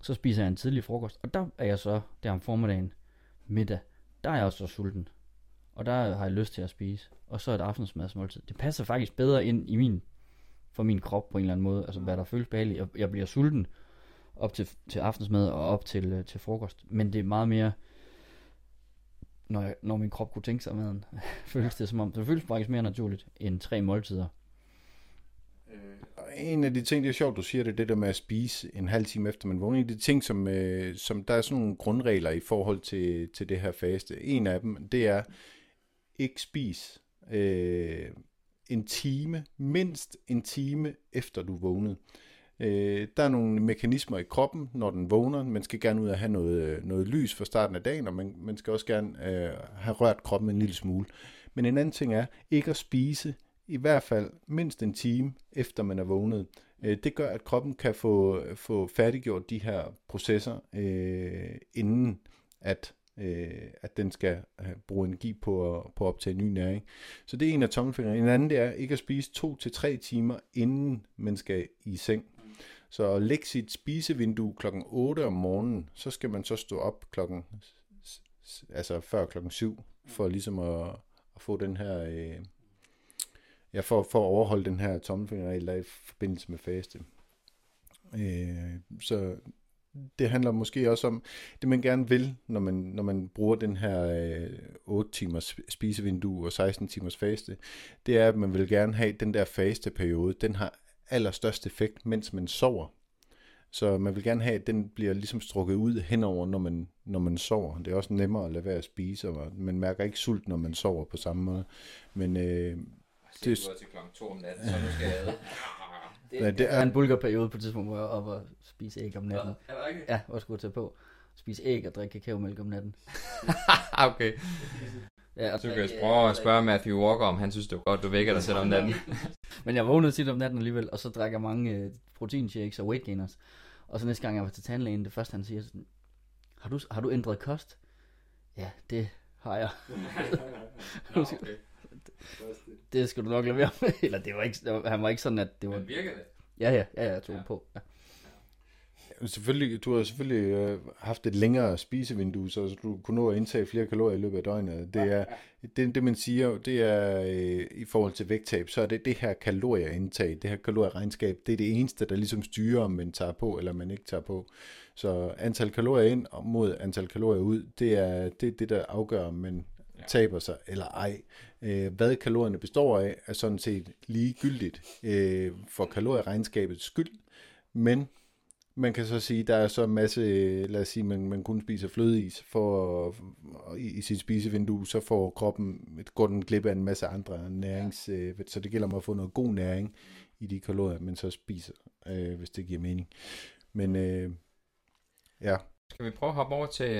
Så spiser jeg en tidlig frokost, og der er jeg så, der om formiddagen, middag, der er jeg også så sulten. Og der har jeg lyst til at spise. Og så et aftensmadsmåltid. Det passer faktisk bedre ind i min, for min krop på en eller anden måde. Altså hvad der føles behageligt. Jeg, jeg bliver sulten op til, til aftensmad og op til, øh, til frokost. Men det er meget mere, når, jeg, når min krop kunne tænke sig maden. føles det som om, det føles faktisk mere naturligt end tre måltider. Øh, en af de ting, det er sjovt, du siger det, det der med at spise en halv time efter man vågner. En af de ting, som, øh, som der er sådan nogle grundregler i forhold til, til det her faste. En af dem, det er ikke spis øh, en time, mindst en time efter du vågnede. Øh, Øh, der er nogle mekanismer i kroppen, når den vågner. Man skal gerne ud og have noget, øh, noget lys for starten af dagen, og man, man skal også gerne øh, have rørt kroppen en lille smule. Men en anden ting er ikke at spise i hvert fald mindst en time efter man er vågnet. Øh, det gør, at kroppen kan få, få færdiggjort de her processer, øh, inden at, øh, at den skal øh, bruge energi på at, på at optage ny næring. Så det er en af tommelfingrene. En anden det er ikke at spise to til tre timer, inden man skal i seng. Så læg sit spisevindue klokken 8 om morgenen, så skal man så stå op klokken, altså før klokken 7, for ligesom at, at få den her, øh, ja, for, for at overholde den her tommelfingerregel, der er i forbindelse med faste. Øh, så det handler måske også om, det man gerne vil, når man, når man bruger den her øh, 8 timers spisevindue og 16 timers faste, det er, at man vil gerne have den der faste periode, den har allerstørst effekt, mens man sover. Så man vil gerne have, at den bliver ligesom strukket ud henover, når man, når man sover. Det er også nemmere at lade være at spise, og man mærker ikke sult, når man sover på samme måde. Men øh, det... Du til klokken 2 om natten, så du skal Det, ja, det er en bulgerperiode på et tidspunkt, hvor jeg er oppe og spise æg om natten. Ja, er det ikke? Ja, også gå til på. Spise æg og drikke kakaomælk om natten. okay. Ja, og Så kan jeg prøve at spørge Matthew Walker, om han synes, det er godt, du vækker dig selv om natten. Men jeg vågnede tit om natten alligevel, og så drak jeg mange øh, proteinshakes og weight gainers. Og så næste gang jeg var til tandlægen, det første han siger sådan, har du, har du ændret kost? Ja, det har jeg. Nå, okay. det skal du nok lade være med. Eller det var ikke, det var, han var ikke sådan, at det var... Men virker det? Ja, ja, ja, jeg tog ja. på. Ja. Selvfølgelig, du har selvfølgelig øh, haft et længere spisevindue, så du kunne nå at indtage flere kalorier i løbet af døgnet. Det er det, det man siger, det er øh, i forhold til vægttab, så er det det her kalorieindtag, det her kalorieregnskab, det er det eneste, der ligesom styrer, om man tager på eller man ikke tager på. Så antal kalorier ind mod antal kalorier ud, det er det, det der afgør, om man ja. taber sig eller ej. Øh, hvad kalorierne består af, er sådan set ligegyldigt øh, for kalorieregnskabets skyld, men man kan så sige, der er så en masse, lad os sige, man, man kun spiser flødeis for, i, i sit spisevindue, så får kroppen, går den glip af en masse andre nærings, ja. øh, så det gælder om at få noget god næring i de kalorier, man så spiser, øh, hvis det giver mening. Men øh, ja, skal vi prøve at hoppe over til... Uh...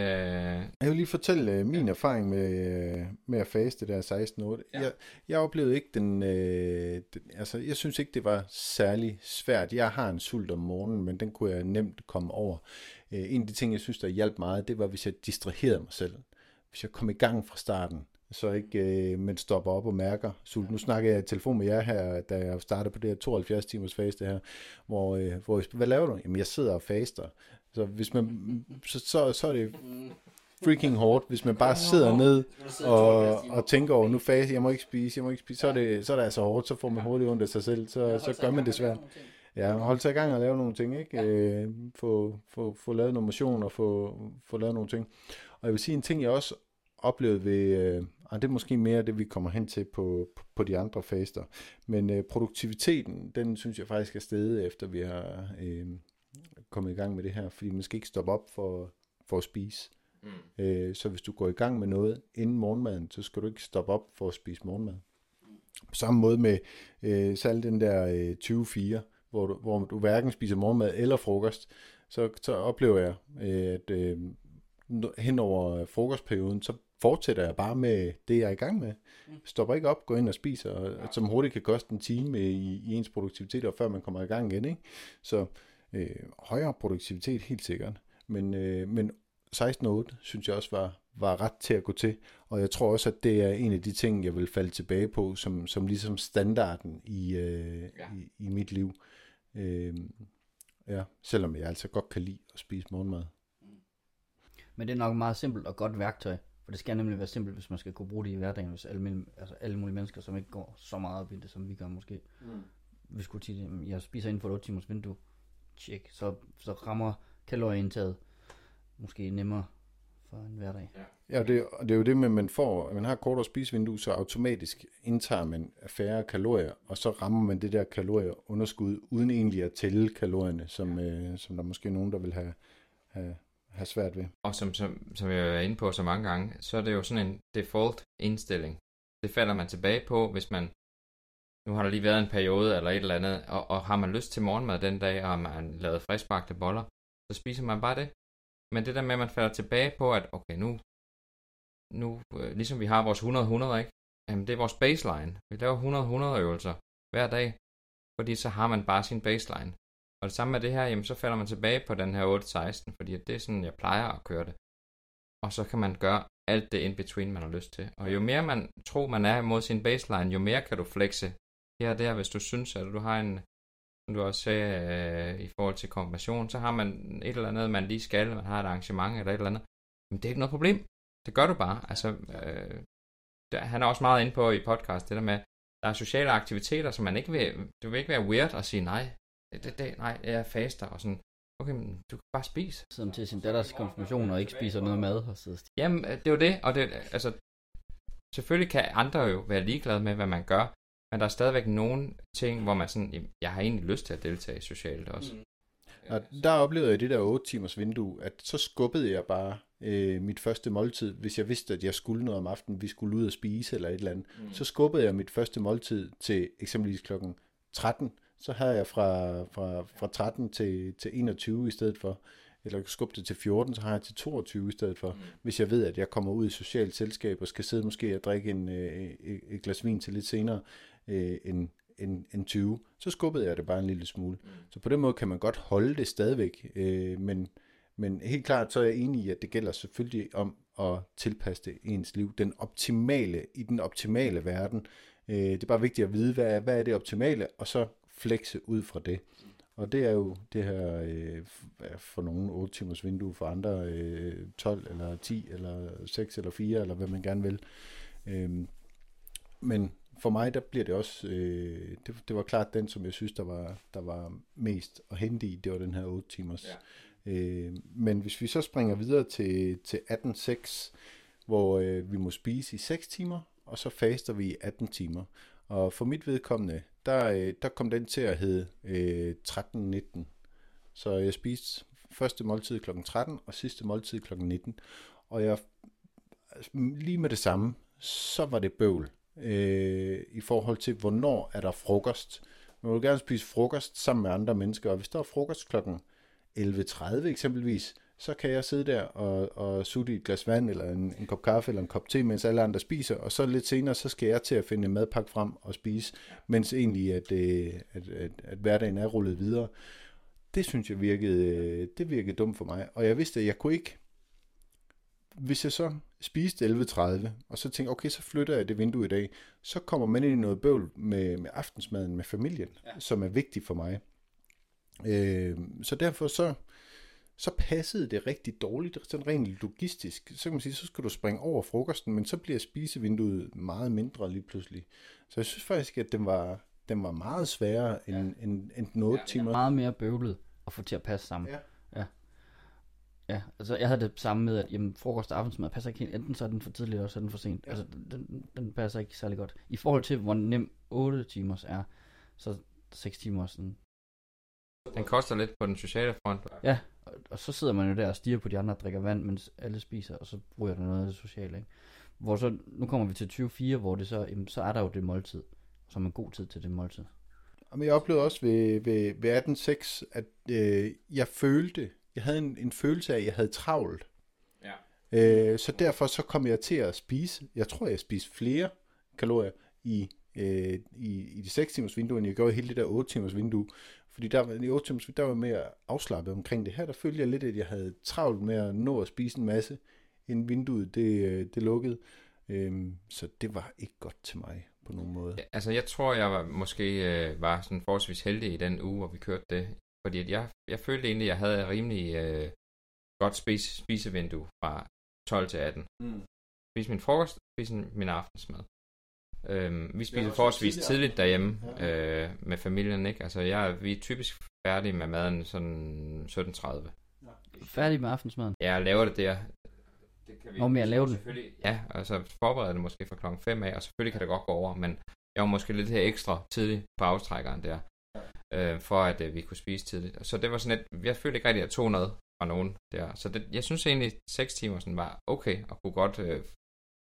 Jeg vil lige fortælle uh, min ja. erfaring med, uh, med at faste der 16-8. Ja. Jeg, jeg oplevede ikke den, uh, den... Altså, jeg synes ikke, det var særlig svært. Jeg har en sult om morgenen, men den kunne jeg nemt komme over. Uh, en af de ting, jeg synes, der hjalp meget, det var, hvis jeg distraherede mig selv. Hvis jeg kom i gang fra starten så ikke øh, man stopper op og mærker sult. Nu snakker jeg i telefon med jer her, da jeg startede på det her 72 timers faste her, hvor, øh, hvor hvad laver du? Jamen jeg sidder og faster. Så hvis man, så, så, så er det freaking hårdt, hvis man bare sidder ned og, og tænker over, nu fase, jeg må ikke spise, jeg må ikke spise, så er det, så er det altså hårdt, så får man hurtigt ondt af sig selv, så, så gør man det svært. Ja, hold sig i gang og lave nogle ting, ikke? Ja. Øh, få, få, få lavet noget motion og få, få lavet nogle ting. Og jeg vil sige en ting, jeg også oplevede ved, øh, og det er måske mere det, vi kommer hen til på, på de andre faster, men øh, produktiviteten, den synes jeg faktisk er steget, efter vi har øh, kommet i gang med det her, fordi man skal ikke stoppe op for, for at spise. Mm. Øh, så hvis du går i gang med noget inden morgenmaden, så skal du ikke stoppe op for at spise morgenmad. På samme måde med øh, selv den der øh, 24, hvor du, hvor du hverken spiser morgenmad eller frokost, så, så oplever jeg, øh, at øh, hen over frokostperioden, så fortsætter jeg bare med det, jeg er i gang med. Mm. Stopper ikke op, går ind og spiser, og, som hurtigt kan koste en time i, i ens produktivitet, og før man kommer i gang igen. Ikke? Så øh, højere produktivitet helt sikkert. Men, øh, men 16.8 synes jeg også var, var ret til at gå til, og jeg tror også, at det er en af de ting, jeg vil falde tilbage på, som, som ligesom standarden i, øh, ja. i, i mit liv. Øh, ja, selvom jeg altså godt kan lide at spise morgenmad. Men det er nok meget simpelt og godt værktøj, for det skal nemlig være simpelt, hvis man skal kunne bruge det i hverdagen, hvis alle, altså alle mulige mennesker, som ikke går så meget op i det, som vi gør måske. Mm. Vi skulle sige, jeg spiser inden for et 8 timers vindue, tjek, så, så rammer kalorieindtaget måske nemmere for en hverdag. Ja, og det, og det er jo det med, at man får, at man har kortere spisevindue, så automatisk indtager man færre kalorier, og så rammer man det der kalorieunderskud, uden egentlig at tælle kalorierne, som, øh, som der måske er nogen, der vil have, have, have svært ved. Og som, som, som jeg er inde på så mange gange, så er det jo sådan en default indstilling. Det falder man tilbage på, hvis man, nu har der lige været en periode eller et eller andet, og, og har man lyst til morgenmad den dag, og man lavet friskbagte boller, så spiser man bare det. Men det der med, at man falder tilbage på, at okay, nu, nu øh, ligesom vi har vores 100-100, ikke? Jamen, det er vores baseline. Vi laver 100-100 øvelser hver dag, fordi så har man bare sin baseline. Og det samme med det her, jamen så falder man tilbage på den her 8-16, fordi det er sådan, jeg plejer at køre det. Og så kan man gøre alt det in between, man har lyst til. Og jo mere man tror, man er mod sin baseline, jo mere kan du flexe her og der, hvis du synes, at du har en, som du også sagde, øh, i forhold til konfirmation, så har man et eller andet, man lige skal, man har et arrangement eller et eller andet. Men det er ikke noget problem. Det gør du bare. Altså, øh, der, han er også meget inde på i podcast, det der med, der er sociale aktiviteter, som man ikke vil, du vil ikke være weird og sige, nej, det, det, nej, jeg er faster, og sådan, okay, men du kan bare spise. Sidder til sin datters konfirmation og ikke spiser noget mad og sidder. Jamen, det er jo det, og det, altså, selvfølgelig kan andre jo være ligeglade med, hvad man gør, men der er stadigvæk nogle ting, hvor man sådan, jeg har egentlig lyst til at deltage socialt også. Mm. Og der oplevede jeg det der 8 timers vindue, at så skubbede jeg bare øh, mit første måltid, hvis jeg vidste, at jeg skulle noget om aftenen, vi skulle ud og spise eller et eller andet, mm. så skubbede jeg mit første måltid til eksempelvis klokken 13, så havde jeg fra, fra, fra 13 til, til 21 i stedet for, eller skubbe det til 14, så har jeg til 22 i stedet for, mm. hvis jeg ved, at jeg kommer ud i socialt selskab og skal sidde måske og drikke en, øh, et glas vin til lidt senere øh, end, end, end 20, så skubbede jeg det bare en lille smule. Mm. Så på den måde kan man godt holde det stadigvæk, øh, men, men helt klart så er jeg enig i, at det gælder selvfølgelig om at tilpasse det ens liv. Den optimale, i den optimale verden, øh, det er bare vigtigt at vide, hvad, hvad er det optimale, og så flekse ud fra det. Og det er jo det her øh, for nogle 8 timers vindue, for andre øh, 12 eller 10 eller 6 eller 4, eller hvad man gerne vil. Øh, men for mig, der bliver det også, øh, det, det var klart den, som jeg synes, der var, der var mest at hente i, det var den her 8 timers. Ja. Øh, men hvis vi så springer videre til, til 18.6, hvor øh, vi må spise i 6 timer, og så faster vi i 18 timer. Og for mit vedkommende, der, øh, der kom den til at hedde øh, 13.19. Så jeg spiste første måltid kl. 13 og sidste måltid kl. 19. Og jeg lige med det samme, så var det bøvl øh, i forhold til, hvornår er der frokost. Man vil gerne spise frokost sammen med andre mennesker, og hvis der er frokost klokken 11.30 eksempelvis, så kan jeg sidde der og, og sutte i et glas vand, eller en, en kop kaffe, eller en kop te, mens alle andre spiser, og så lidt senere, så skal jeg til at finde en madpakke frem og spise, mens egentlig, at, øh, at, at, at hverdagen er rullet videre. Det synes jeg virkede, øh, det virkede dumt for mig, og jeg vidste, at jeg kunne ikke, hvis jeg så spiste 11.30, og så tænkte okay, så flytter jeg det vindue i dag, så kommer man ind i noget bøvl med, med aftensmaden med familien, ja. som er vigtig for mig. Øh, så derfor så, så passede det rigtig dårligt, sådan rent logistisk. Så kan man sige, så skal du springe over frokosten, men så bliver spisevinduet meget mindre lige pludselig. Så jeg synes faktisk, at den var, den var meget sværere end, ja. end, end den 8 ja, timer. Meget mere bøvlet at få til at passe sammen. Ja. Ja, altså jeg havde det samme med, at jamen, frokost og aftensmad passer ikke helt. Enten så er den for tidligt, eller så er den for sent. Ja. Altså, den, den passer ikke særlig godt. I forhold til, hvor nem 8 timers er, så 6 timer sådan... Den koster lidt på den sociale front. Ja, og, og så sidder man jo der og stiger på de andre og drikker vand, mens alle spiser, og så bruger der noget af det sociale, ikke? Hvor så, nu kommer vi til 24, hvor det så, jamen, så er der jo det måltid, som er god tid til det måltid. Men jeg oplevede også ved, ved, ved 18.6, at øh, jeg følte, jeg havde en, en følelse af, at jeg havde travlt. Ja. Øh, så derfor så kom jeg til at spise, jeg tror, jeg spiste flere kalorier i, øh, i, i de 6 timers vindue, end jeg gjorde i hele det der 8 timers vindue. Fordi der, i 8 timers der var jeg mere afslappet omkring det her. Der følte jeg lidt, at jeg havde travlt med at nå at spise en masse, inden vinduet det, øh, det lukkede. Øhm, så det var ikke godt til mig på nogen måde. Altså jeg tror, jeg var, måske øh, var sådan forholdsvis heldig i den uge, hvor vi kørte det. Fordi at jeg, jeg følte egentlig, at jeg havde et rimelig øh, godt spise, spisevindue fra 12 til 18. Mm. Spise min frokost, spise min aftensmad. Øhm, vi spiser forholdsvis tidligt derhjemme ja. øh, med familien, ikke? Altså, jeg, vi er typisk færdige med maden sådan 17.30. Ja. Færdig med aftensmaden? Ja, jeg laver det der det kan vi Nå, men jeg laver den. selvfølgelig. Ja, altså forberede det måske fra klokken 5 af, og selvfølgelig kan det godt gå over, men jeg var måske lidt her ekstra tidligt på aftrækkeren der, øh, for at øh, vi kunne spise tidligt. Så det var sådan lidt, jeg følte ikke rigtig, at jeg tog noget fra nogen der. Så det, jeg synes egentlig, 6 timer sådan var okay, og kunne godt, øh,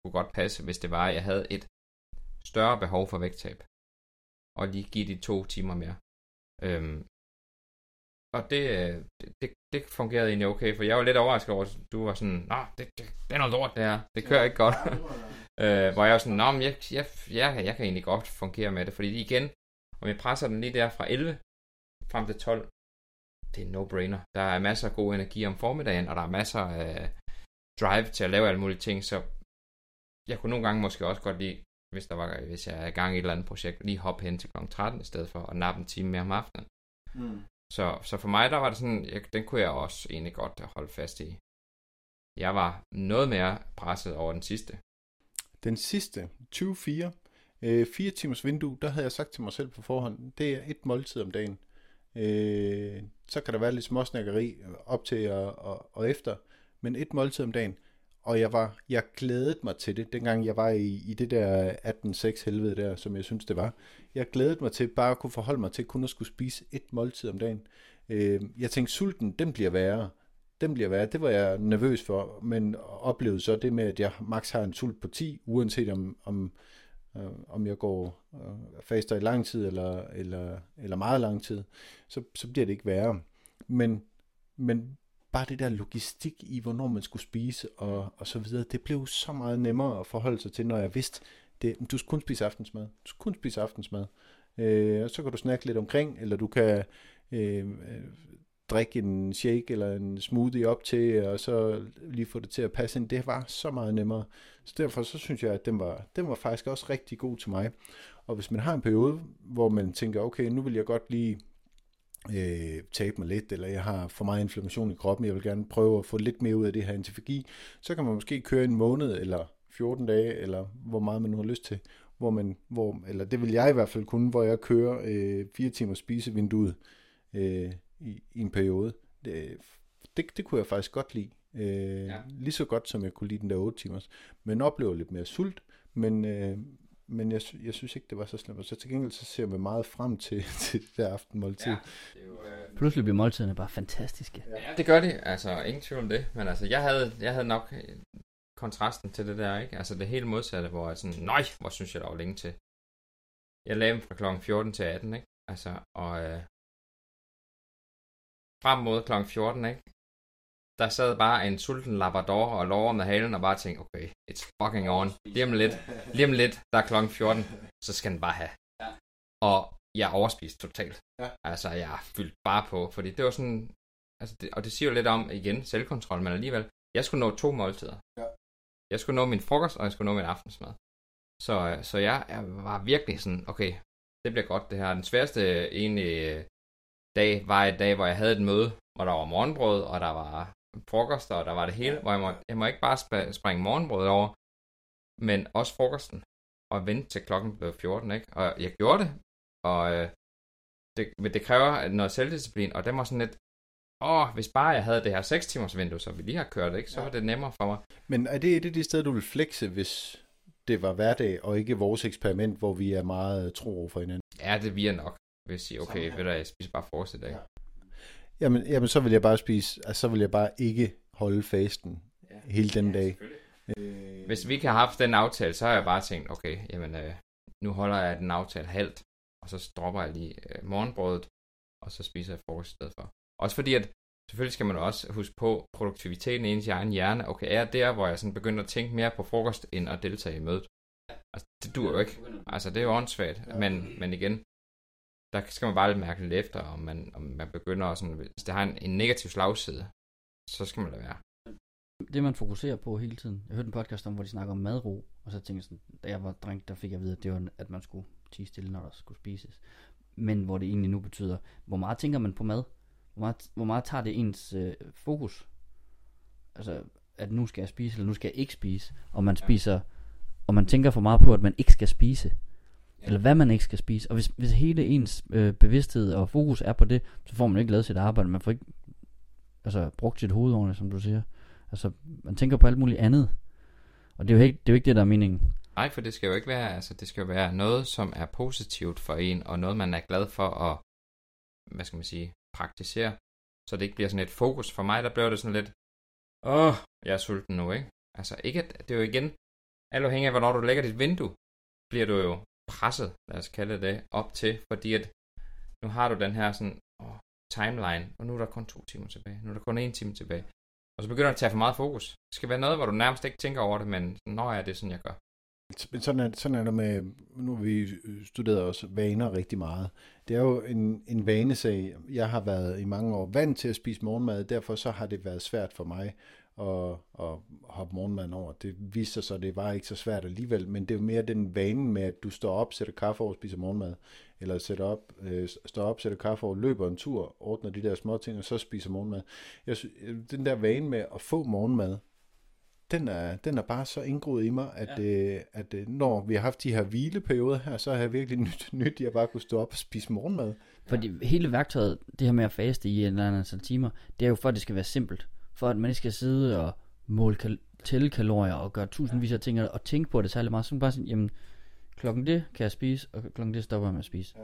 kunne godt passe, hvis det var, at jeg havde et større behov for vægttab. Og lige give de to timer mere. Øhm, og det, øh, det, det, det fungerede egentlig okay, for jeg var lidt overrasket over, at du var sådan, Nå, det, det, det er noget lort, det her. Det kører ikke godt. øh, hvor jeg var sådan, Nå, men jeg, jeg, jeg, jeg kan egentlig godt fungere med det, fordi igen, om jeg presser den lige der fra 11 frem til 12, det er en no-brainer. Der er masser af god energi om formiddagen, og der er masser af drive til at lave alle mulige ting, så jeg kunne nogle gange måske også godt lide, hvis, der var, hvis jeg er i gang i et eller andet projekt, lige hoppe hen til kl. 13 i stedet for, og nappe en time mere om aftenen. Mm. Så, så for mig, der var det sådan, jeg, den kunne jeg også egentlig godt holde fast i. Jeg var noget mere presset over den sidste. Den sidste, 24, øh, fire timers vindue, der havde jeg sagt til mig selv på forhånd, det er et måltid om dagen. Øh, så kan der være lidt småsnakkeri op til og, og, og efter, men et måltid om dagen. Og jeg var, jeg glædede mig til det, dengang jeg var i, i det der 18-6 helvede der, som jeg synes det var. Jeg glædede mig til bare at kunne forholde mig til kun at skulle spise et måltid om dagen. Øh, jeg tænkte, sulten, den bliver værre. Den bliver værre. Det var jeg nervøs for, men oplevede så det med, at jeg max har en sult på 10, uanset om, om, øh, om jeg går øh, faster i lang tid eller, eller, eller meget lang tid, så, så bliver det ikke værre. Men, men bare det der logistik i, hvornår man skulle spise og, og så videre, det blev så meget nemmere at forholde sig til, når jeg vidste, det, du skal kun spise aftensmad. Du skal kun spise aftensmad. Øh, og så kan du snakke lidt omkring, eller du kan øh, øh drikke en shake eller en smoothie op til, og så lige få det til at passe ind. Det var så meget nemmere. Så derfor så synes jeg, at den var, den var faktisk også rigtig god til mig. Og hvis man har en periode, hvor man tænker, okay, nu vil jeg godt lige øh, tabe mig lidt, eller jeg har for meget inflammation i kroppen, jeg vil gerne prøve at få lidt mere ud af det her antifagi, så kan man måske køre en måned, eller 14 dage, eller hvor meget man nu har lyst til, hvor man, hvor, eller det vil jeg i hvert fald kunne, hvor jeg kører øh, 4 timer spisevinduet øh, i, i en periode. Det, det, det kunne jeg faktisk godt lide. Øh, ja. Lige så godt, som jeg kunne lide den der 8 timers. Men oplever lidt mere sult, men, øh, men jeg, jeg synes ikke, det var så slemt. Så til gengæld så ser jeg meget frem til, til det der aftenmåltid. Ja, det jo, øh... Pludselig bliver måltiderne bare fantastiske. Ja, det gør de. Altså, ingen tvivl om det. Men altså, jeg havde, jeg havde nok øh, kontrasten til det der, ikke? Altså, det helt modsatte, hvor jeg sådan, nej, hvor synes jeg, der var længe til. Jeg lavede dem fra kl. 14 til 18, ikke? Altså, og øh, frem mod kl. 14, ikke? der sad bare en sulten labrador og lå med halen og bare tænkte, okay, it's fucking on. Lige om lidt, lige om lidt, der er klokken 14, så skal den bare have. Ja. Og jeg overspiste totalt. Ja. Altså, jeg fyldte bare på, fordi det var sådan, altså det, og det siger jo lidt om, igen, selvkontrol, men alligevel, jeg skulle nå to måltider. Ja. Jeg skulle nå min frokost, og jeg skulle nå min aftensmad. Så, så jeg, jeg var virkelig sådan, okay, det bliver godt det her. Den sværeste egentlig dag var et dag, hvor jeg havde et møde, hvor der var morgenbrød, og der var frokoster, og der var det hele, hvor jeg må, jeg må ikke bare sp- springe morgenbrød over, men også frokosten, og vente til klokken blev 14, ikke? Og jeg gjorde det, og øh, det, det kræver noget selvdisciplin, og det var sådan lidt, åh, hvis bare jeg havde det her 6 timers vindue, som vi lige har kørt, ikke, så ja. var det nemmere for mig. Men er det et af de steder, du vil flexe, hvis det var hverdag, og ikke vores eksperiment, hvor vi er meget tro over for hinanden? Ja, det vi er nok. Vil sige, okay, ved du, jeg spiser bare frokost i dag. Ja. Jamen, jamen, så vil jeg bare spise, altså, så vil jeg bare ikke holde fasten ja. hele den ja, dag. Øh... Hvis vi ikke har haft den aftale, så har jeg bare tænkt, okay, jamen, øh, nu holder jeg den aftale halvt, og så dropper jeg lige øh, morgenbrødet, og så spiser jeg frokost i stedet for. Også fordi, at selvfølgelig skal man også huske på produktiviteten i ens egen hjerne. Okay, er der, hvor jeg sådan begynder at tænke mere på frokost, end at deltage i mødet. Altså, det dur jo ikke. Altså, det er jo åndssvagt. Men, men igen, der skal man bare lidt mærke lidt efter, om man, om man begynder sådan, hvis det har en, en negativ slagside, så skal man lade være. Det man fokuserer på hele tiden, jeg hørte en podcast om, hvor de snakker om madro, og så tænkte jeg sådan, da jeg var dreng, der fik jeg at vide, at det var, at man skulle tige stille, når der skulle spises. Men hvor det egentlig nu betyder, hvor meget tænker man på mad? Hvor meget, hvor meget tager det ens øh, fokus? Altså, at nu skal jeg spise, eller nu skal jeg ikke spise, og man spiser, og man tænker for meget på, at man ikke skal spise eller hvad man ikke skal spise. Og hvis, hvis hele ens øh, bevidsthed og fokus er på det, så får man ikke lavet sit arbejde. Man får ikke altså, brugt sit hoved ordentligt, som du siger. Altså, man tænker på alt muligt andet. Og det er jo ikke det, er jo ikke det der er meningen. Nej, for det skal jo ikke være, altså det skal jo være noget, som er positivt for en, og noget, man er glad for at, hvad skal man sige, praktisere. Så det ikke bliver sådan et fokus. For mig, der bliver det sådan lidt, åh, jeg er sulten nu, ikke? Altså ikke, at, det er jo igen, alt afhængig af, hvornår du lægger dit vindue, bliver du jo presset, lad os kalde det, op til, fordi at nu har du den her sådan, åh, timeline, og nu er der kun to timer tilbage, nu er der kun en time tilbage. Og så begynder det at tage for meget fokus. Det skal være noget, hvor du nærmest ikke tænker over det, men når er det sådan, jeg gør. Sådan er, sådan er det med, nu har vi studeret også vaner rigtig meget. Det er jo en, en vanesag. Jeg har været i mange år vant til at spise morgenmad, derfor så har det været svært for mig at, at hoppe morgenmaden over. Det viste sig så, at det var ikke så svært alligevel, men det er jo mere den vane med, at du står op, sætter kaffe over og spiser morgenmad, eller sætter op, øh, står op, sætter kaffe over, løber en tur, ordner de der små ting, og så spiser morgenmad. Jeg, den der vane med at få morgenmad, den er, den er bare så indgroet i mig, at, ja. øh, at øh, når vi har haft de her hvileperioder her, så har jeg virkelig nyt, nyt at jeg bare kunne stå op og spise morgenmad. Fordi ja. hele værktøjet, det her med at faste i en eller anden antal timer, det er jo for, at det skal være simpelt. For at man ikke skal sidde og måle kal- tælle kalorier og gøre tusindvis af ting og tænke på det særlig meget. Så man bare sådan, jamen, klokken det kan jeg spise, og klokken det stopper jeg med at spise.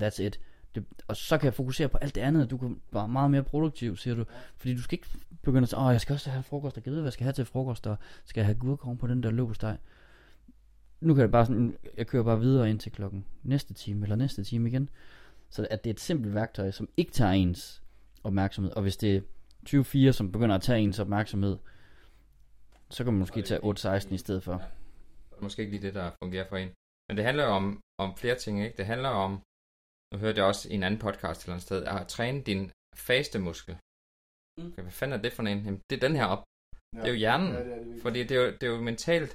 Ja. That's it. Det, og så kan jeg fokusere på alt det andet. Du kan være meget mere produktiv, siger du. Fordi du skal ikke begynde at sige, åh, jeg skal også have frokost, og gider, hvad skal jeg have til frokost, og skal jeg have gurkorn på den der løbesteg. Nu kan jeg bare sådan, jeg kører bare videre ind til klokken næste time, eller næste time igen. Så at det er et simpelt værktøj, som ikke tager ens opmærksomhed. Og hvis det er 24, som begynder at tage ens opmærksomhed, så kan man måske tage 8-16 i stedet for. Det er måske ikke lige det, der fungerer for en. Men det handler jo om, om flere ting, ikke? Det handler om, nu hørte jeg også i en anden podcast til et sted, at træne din faste muskel. Mm. Okay, hvad fanden er det for en? Jamen, det er den her op. Ja. Det er jo hjernen. Ja, det er det, fordi det er, jo, det er jo mentalt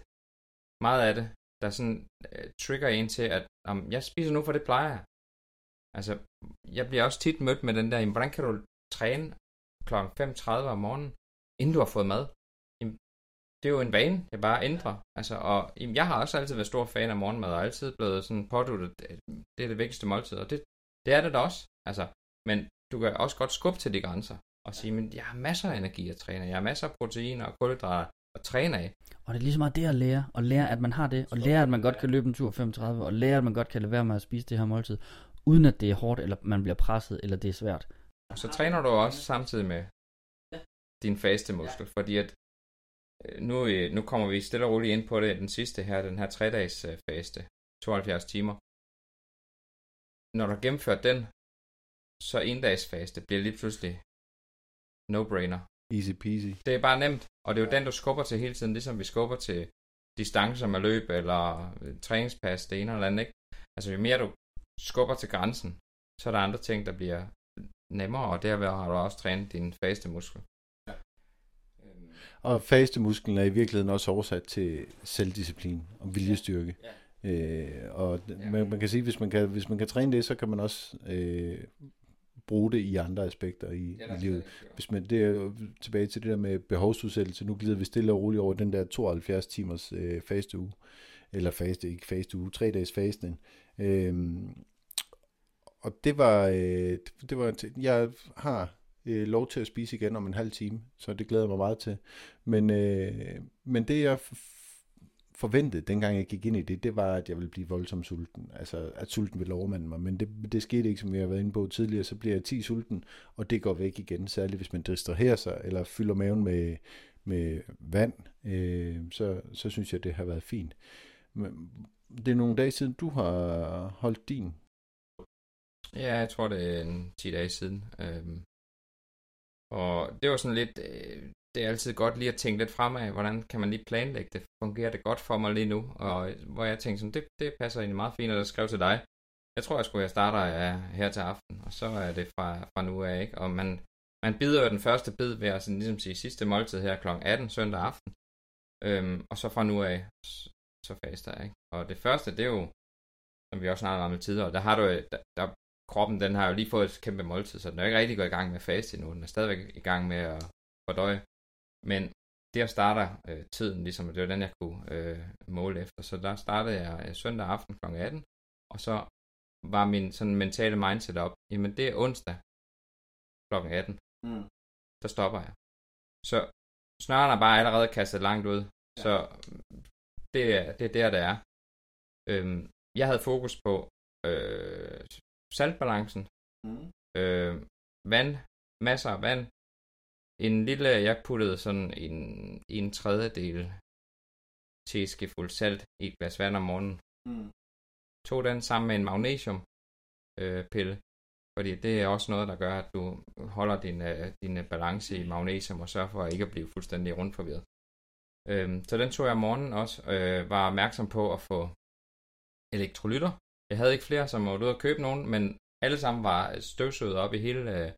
meget af det, der sådan uh, trigger en til, at um, jeg spiser nu, for det plejer jeg. Altså, jeg bliver også tit mødt med den der, hvordan kan du træne kl. 5.30 om morgenen, inden du har fået mad? Jamen, det er jo en vane, jeg bare ændrer. Altså, og jamen, jeg har også altid været stor fan af morgenmad, og altid blevet sådan påduttet, det er det vigtigste måltid, og det, det er det da også. Altså, men du kan også godt skubbe til de grænser og sige, men jeg har masser af energi at træne, jeg har masser af proteiner og kulhydrater at træne af. Og det er ligesom meget det at lære, og lære, at man har det, og lære, at man godt kan løbe en tur 35, og lære, at man godt kan lade være med at spise det her måltid, uden at det er hårdt, eller man bliver presset, eller det er svært. Og så træner du også samtidig med din faste muskel, fordi at øh, nu, øh, nu kommer vi stille og roligt ind på det, den sidste her, den her 3-dages øh, faste, 72 timer. Når du har gennemført den, så en dags faste bliver lige pludselig no-brainer. Easy peasy. Det er bare nemt, og det er jo den, du skubber til hele tiden, ligesom vi skubber til distancer med løb eller træningspas, det ene eller andet, ikke? Altså, jo mere du skubber til grænsen, så er der andre ting, der bliver nemmere, og derved har du også trænet din faste muskel. Og faste musklen er i virkeligheden også oversat til selvdisciplin og viljestyrke. Ja. Øh, og ja. man, man kan sige, hvis man kan, hvis man kan træne det, så kan man også øh, bruge det i andre aspekter i, ja, i livet. Hvis man, det er tilbage til det der med behovsudsættelse. Nu glider vi stille og roligt over den der 72 timers øh, faste uge. Eller faste, ikke faste uge, tre dages fasten. Øh, og det var, øh, det var, jeg har øh, lov til at spise igen om en halv time, så det glæder jeg mig meget til. Men, øh, men det jeg forventede, dengang jeg gik ind i det, det var, at jeg ville blive voldsomt sulten. Altså, at sulten ville overmande mig. Men det, det skete ikke, som vi har været inde på tidligere. Så bliver jeg 10 sulten, og det går væk igen. Særligt hvis man distraherer sig, eller fylder maven med, med vand, øh, så, så synes jeg, det har været fint. Men det er nogle dage siden, du har holdt din. Ja, jeg tror, det er en 10 dage siden. Øhm, og det var sådan lidt, øh, det er altid godt lige at tænke lidt fremad, hvordan kan man lige planlægge det, fungerer det godt for mig lige nu, og hvor jeg tænkte sådan, det, det passer egentlig meget fint, at jeg skrev til dig. Jeg tror, jeg skulle jeg starter ja, her til aften, og så er det fra, fra nu af, ikke? Og man, man bider jo den første bid ved at sådan, ligesom sige sidste måltid her kl. 18 søndag aften, øhm, og så fra nu af, så faster jeg, ikke? Og det første, det er jo, som vi også snakkede om tidligere, der har du, der, der kroppen den har jo lige fået et kæmpe måltid, så den er ikke rigtig gået i gang med faste endnu. Den er stadigvæk i gang med at fordøje. Men det at starte øh, tiden, ligesom det var den, jeg kunne øh, måle efter. Så der startede jeg øh, søndag aften kl. 18, og så var min sådan mentale mindset op, jamen det er onsdag kl. 18. Mm. Der stopper jeg. Så snøren er bare allerede kastet langt ud. Ja. Så det, er- det er der, det er. Øhm, jeg havde fokus på øh, saltbalancen, Mm. øh, vand, masser af vand. En lille, jeg puttede sådan en, en tredjedel teskefuld salt i et glas vand om morgenen. Mm. Tog den sammen med en magnesium øh, pille, fordi det er også noget, der gør, at du holder din, øh, din balance i magnesium og sørger for at ikke at blive fuldstændig rundt forvirret. Øhm, så den tog jeg om morgenen også, øh, var opmærksom på at få elektrolytter. Jeg havde ikke flere, som var ude at købe nogen, men alle sammen var støvsuget op i hele øh,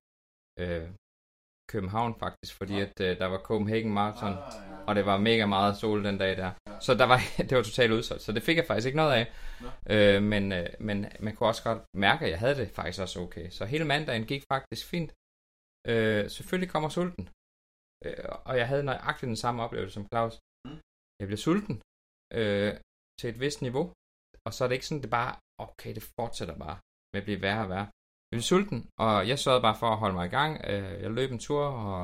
øh, København faktisk, fordi at øh, der var Copenhagen Marathon, og det var mega meget sol den dag der. Så der var, det var totalt udsolgt, så det fik jeg faktisk ikke noget af. Øh, men, øh, men man kunne også godt mærke, at jeg havde det faktisk også okay. Så hele mandagen gik faktisk fint. Øh, selvfølgelig kommer sulten. Øh, og jeg havde nøjagtigt den samme oplevelse som Claus. Mm. Jeg blev sulten øh, til et vist niveau, og så er det ikke sådan, det bare, okay, det fortsætter bare med at blive værre og værre. Jeg blev sulten, og jeg sørgede bare for at holde mig i gang. Øh, jeg løb en tur, og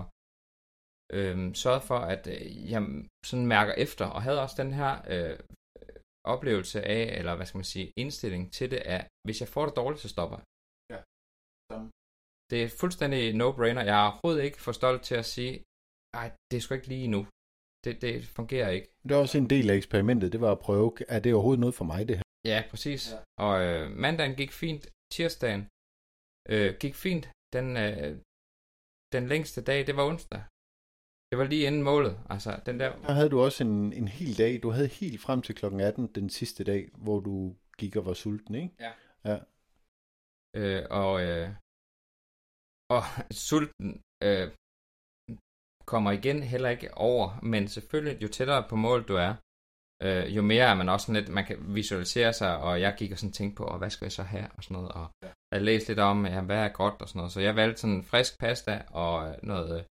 øh, sørgede for, at øh, jeg sådan mærker efter, og havde også den her øh, oplevelse af, eller hvad skal man sige, indstilling til det, at hvis jeg får det dårligt, så stopper jeg. Ja. Samme. Det er fuldstændig no-brainer. Jeg er overhovedet ikke for stolt til at sige, nej, det er sgu ikke lige nu. Det, det fungerer ikke. Det var også en del af eksperimentet, det var at prøve, er det overhovedet noget for mig, det her? Ja, præcis. Ja. Og øh, mandagen gik fint. Tirsdagen øh, gik fint. Den, øh, den længste dag, det var onsdag. Det var lige inden målet. Altså, den der... Der havde du også en, en hel dag, du havde helt frem til klokken 18 den sidste dag, hvor du gik og var sulten, ikke? Ja. Ja. Øh, og, øh, og sulten øh, kommer igen heller ikke over, men selvfølgelig, jo tættere på mål du er, øh, jo mere er man også sådan lidt, man kan visualisere sig, og jeg gik og sådan tænkte på, og hvad skal jeg så have, og sådan noget, og ja. jeg læste lidt om, ja, hvad er godt, og sådan noget, så jeg valgte sådan frisk pasta, og øh, noget, øh,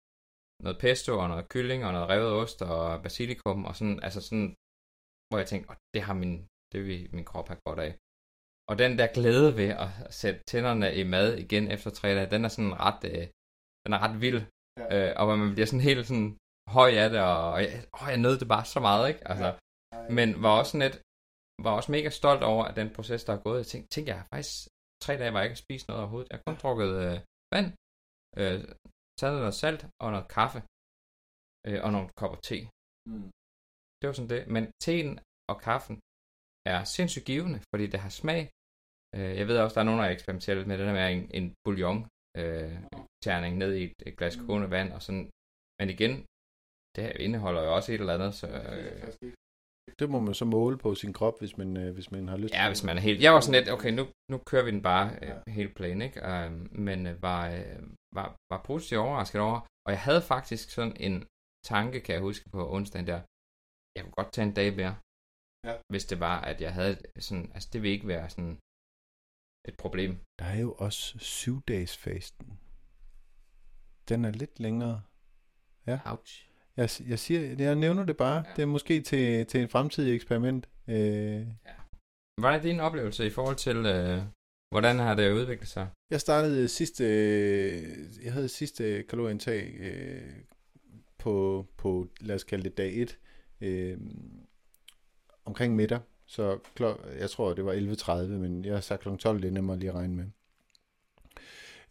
noget pesto, og noget kylling, og noget revet ost, og basilikum, og sådan, altså sådan, hvor jeg tænkte, oh, det har min, det vil min krop have godt af. Og den der glæde ved at sætte tænderne i mad igen efter tre dage, den er sådan ret, øh, den er ret vild. Ja. Øh, og man bliver sådan helt sådan høj af det, og, og jeg, åh, jeg nød det bare så meget, ikke? Altså, ja. Men var også sådan lidt, var også mega stolt over, at den proces, der er gået. Jeg tænkte, tænkte jeg har faktisk tre dage, hvor jeg ikke har spist noget overhovedet. Jeg har kun drukket øh, vand, øh, taget noget salt og noget kaffe, øh, og nogle kopper te. Mm. Det var sådan det. Men teen og kaffen er sindssygt givende, fordi det har smag. Øh, jeg ved også, der er nogen, der er eksperimenteret med det der med en, en bouillon øh, terning ned i et, et glas kogende vand, og sådan. Men igen, det her indeholder jo også et eller andet, så... Øh, Det må man så måle på sin krop, hvis man, øh, hvis man har lyst Ja, hvis man er helt... Jeg var sådan lidt, okay, nu, nu kører vi den bare øh, helt plain, ikke? Um, men øh, var, øh, var, var positivt overrasket over. Og jeg havde faktisk sådan en tanke, kan jeg huske på onsdagen der. Jeg kunne godt tage en dag mere. Ja. Hvis det var, at jeg havde sådan... Altså, det vil ikke være sådan et problem. Der er jo også syv dages fasten. Den er lidt længere. Ja. Ouch. Jeg, jeg, siger, jeg nævner det bare. Ja. Det er måske til, til en fremtidig eksperiment. Øh, Hvordan er din oplevelse i forhold til, øh, hvordan har det udviklet sig? Jeg startede sidste, øh, jeg havde sidste kalorieindtag øh, på, på, lad os kalde det dag 1, øh, omkring middag. Så klok, jeg tror, det var 11.30, men jeg har sagt kl. 12, det er nemmere lige at regne med.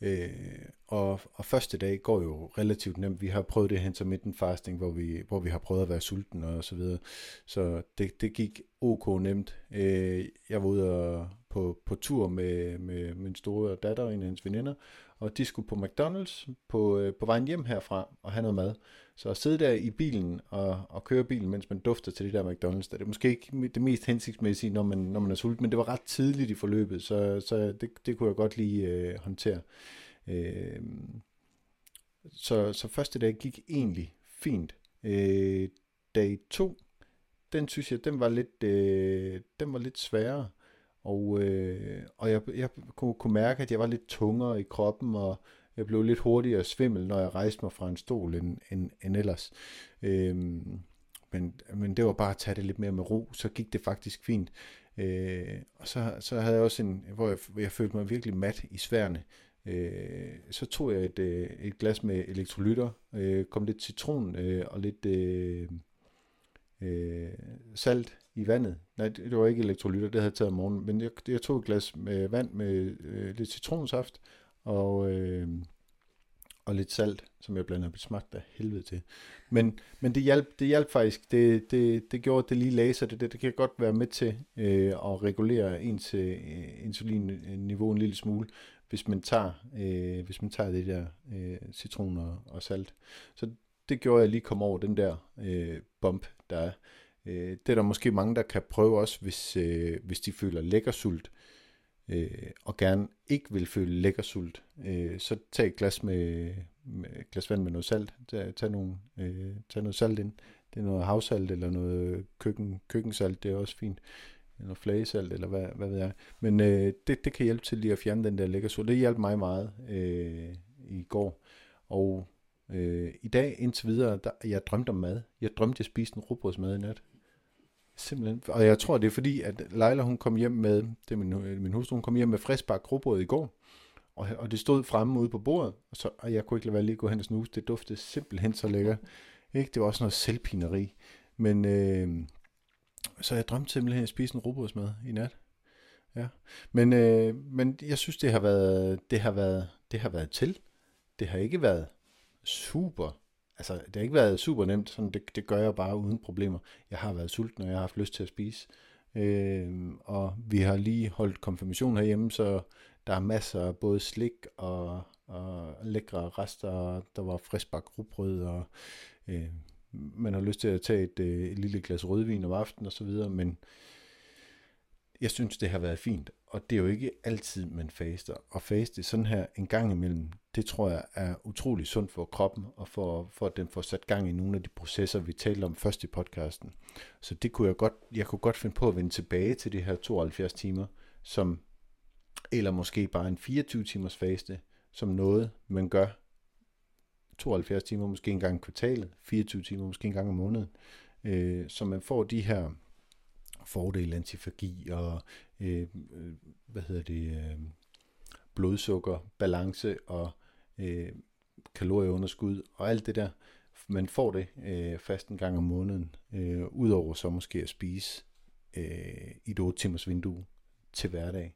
Øh, og, og første dag går jo relativt nemt. Vi har prøvet det intermittent fasting, hvor vi, hvor vi har prøvet at være sulten og så videre. Så det, det gik ok nemt. Øh, jeg var ude og, på, på tur med, med min store datter og en af hendes veninder, og de skulle på McDonald's på, øh, på vejen hjem herfra og have noget mad. Så at sidde der i bilen og, og køre bilen, mens man dufter til det der McDonald's, det er måske ikke det mest hensigtsmæssige, når man, når man er sulten, men det var ret tidligt i forløbet, så, så det, det kunne jeg godt lige øh, håndtere. Øh, så, så første dag gik egentlig fint. Øh, dag to, den synes jeg, den var lidt, øh, den var lidt sværere. Og, øh, og jeg, jeg kunne, kunne mærke, at jeg var lidt tungere i kroppen, og jeg blev lidt hurtigere svimmel, når jeg rejste mig fra en stol end, end, end ellers. Øhm, men, men det var bare at tage det lidt mere med ro, så gik det faktisk fint. Øh, og så, så havde jeg også en, hvor jeg, hvor jeg følte mig virkelig mat i sværene øh, så tog jeg et, øh, et glas med elektrolytter, øh, kom lidt citron øh, og lidt øh, øh, salt i vandet. Nej, det, det var ikke elektrolytter, det havde jeg taget om morgenen, men jeg, jeg tog et glas med vand med øh, lidt citronsaft og, øh, og lidt salt, som jeg blandede andet smagte af helvede til. Men, men det hjalp, det hjalp faktisk. Det, det, det gjorde, at det lige laser det. Det, det kan godt være med til øh, at regulere ens øh, insulinniveau en lille smule, hvis man tager, øh, hvis man tager det der øh, citron og, og salt. Så det gjorde, jeg lige kom over den der øh, bump, der er. Øh, det er der måske mange, der kan prøve også, hvis, øh, hvis de føler lækker sult, øh, og gerne ikke vil føle lækker sult. Øh, så tag et glas, med, med, et glas vand med noget salt. Tag, tag, nogle, øh, tag noget salt ind. Det er noget havsalt eller noget køkken, køkkensalt, det er også fint. Eller flagesalt, eller hvad, hvad ved jeg. Men øh, det, det kan hjælpe til lige at fjerne den der lækker sult. Det hjalp mig meget øh, i går. Og øh, i dag indtil videre, der, jeg drømte om mad. Jeg drømte, at jeg spiste en rugbrødsmad i nat. Simpelthen. Og jeg tror, det er fordi, at Leila, hun kom hjem med, det er min, øh, min hustru, hun kom hjem med friskbagt rugbrød i går. Og, og det stod fremme ude på bordet, og, så, og jeg kunne ikke lade være lige at gå hen og snuse. Det duftede simpelthen så lækker. Ikke? Det var også noget selvpineri. Men øh, så jeg drømte simpelthen at spise en robotsmad i nat. Ja. Men, øh, men jeg synes, det har været, det har været, det har været til. Det har ikke været super altså, det har ikke været super nemt, sådan det, det gør jeg bare uden problemer. Jeg har været sulten, og jeg har haft lyst til at spise. Øh, og vi har lige holdt konfirmation herhjemme, så der er masser af både slik og, og lækre rester. Der var friskbagt rugbrød, og øh, man har lyst til at tage et, øh, et lille glas rødvin om aftenen og så videre, men jeg synes, det har været fint og det er jo ikke altid, man faster. Og faste sådan her en gang imellem, det tror jeg er utrolig sundt for kroppen, og for, for at den får sat gang i nogle af de processer, vi talte om først i podcasten. Så det kunne jeg godt, jeg kunne godt finde på at vende tilbage til de her 72 timer, som, eller måske bare en 24 timers faste, som noget, man gør 72 timer, måske en gang i kvartalet, 24 timer, måske en gang om måneden, øh, så man får de her fordele, antifagi og øh, øh, hvad hedder det, øh, blodsukker, balance og øh, kalorieunderskud og alt det der. Man får det øh, fast en gang om måneden, øh, udover så måske at spise øh, i et 8 timers vindue til hverdag.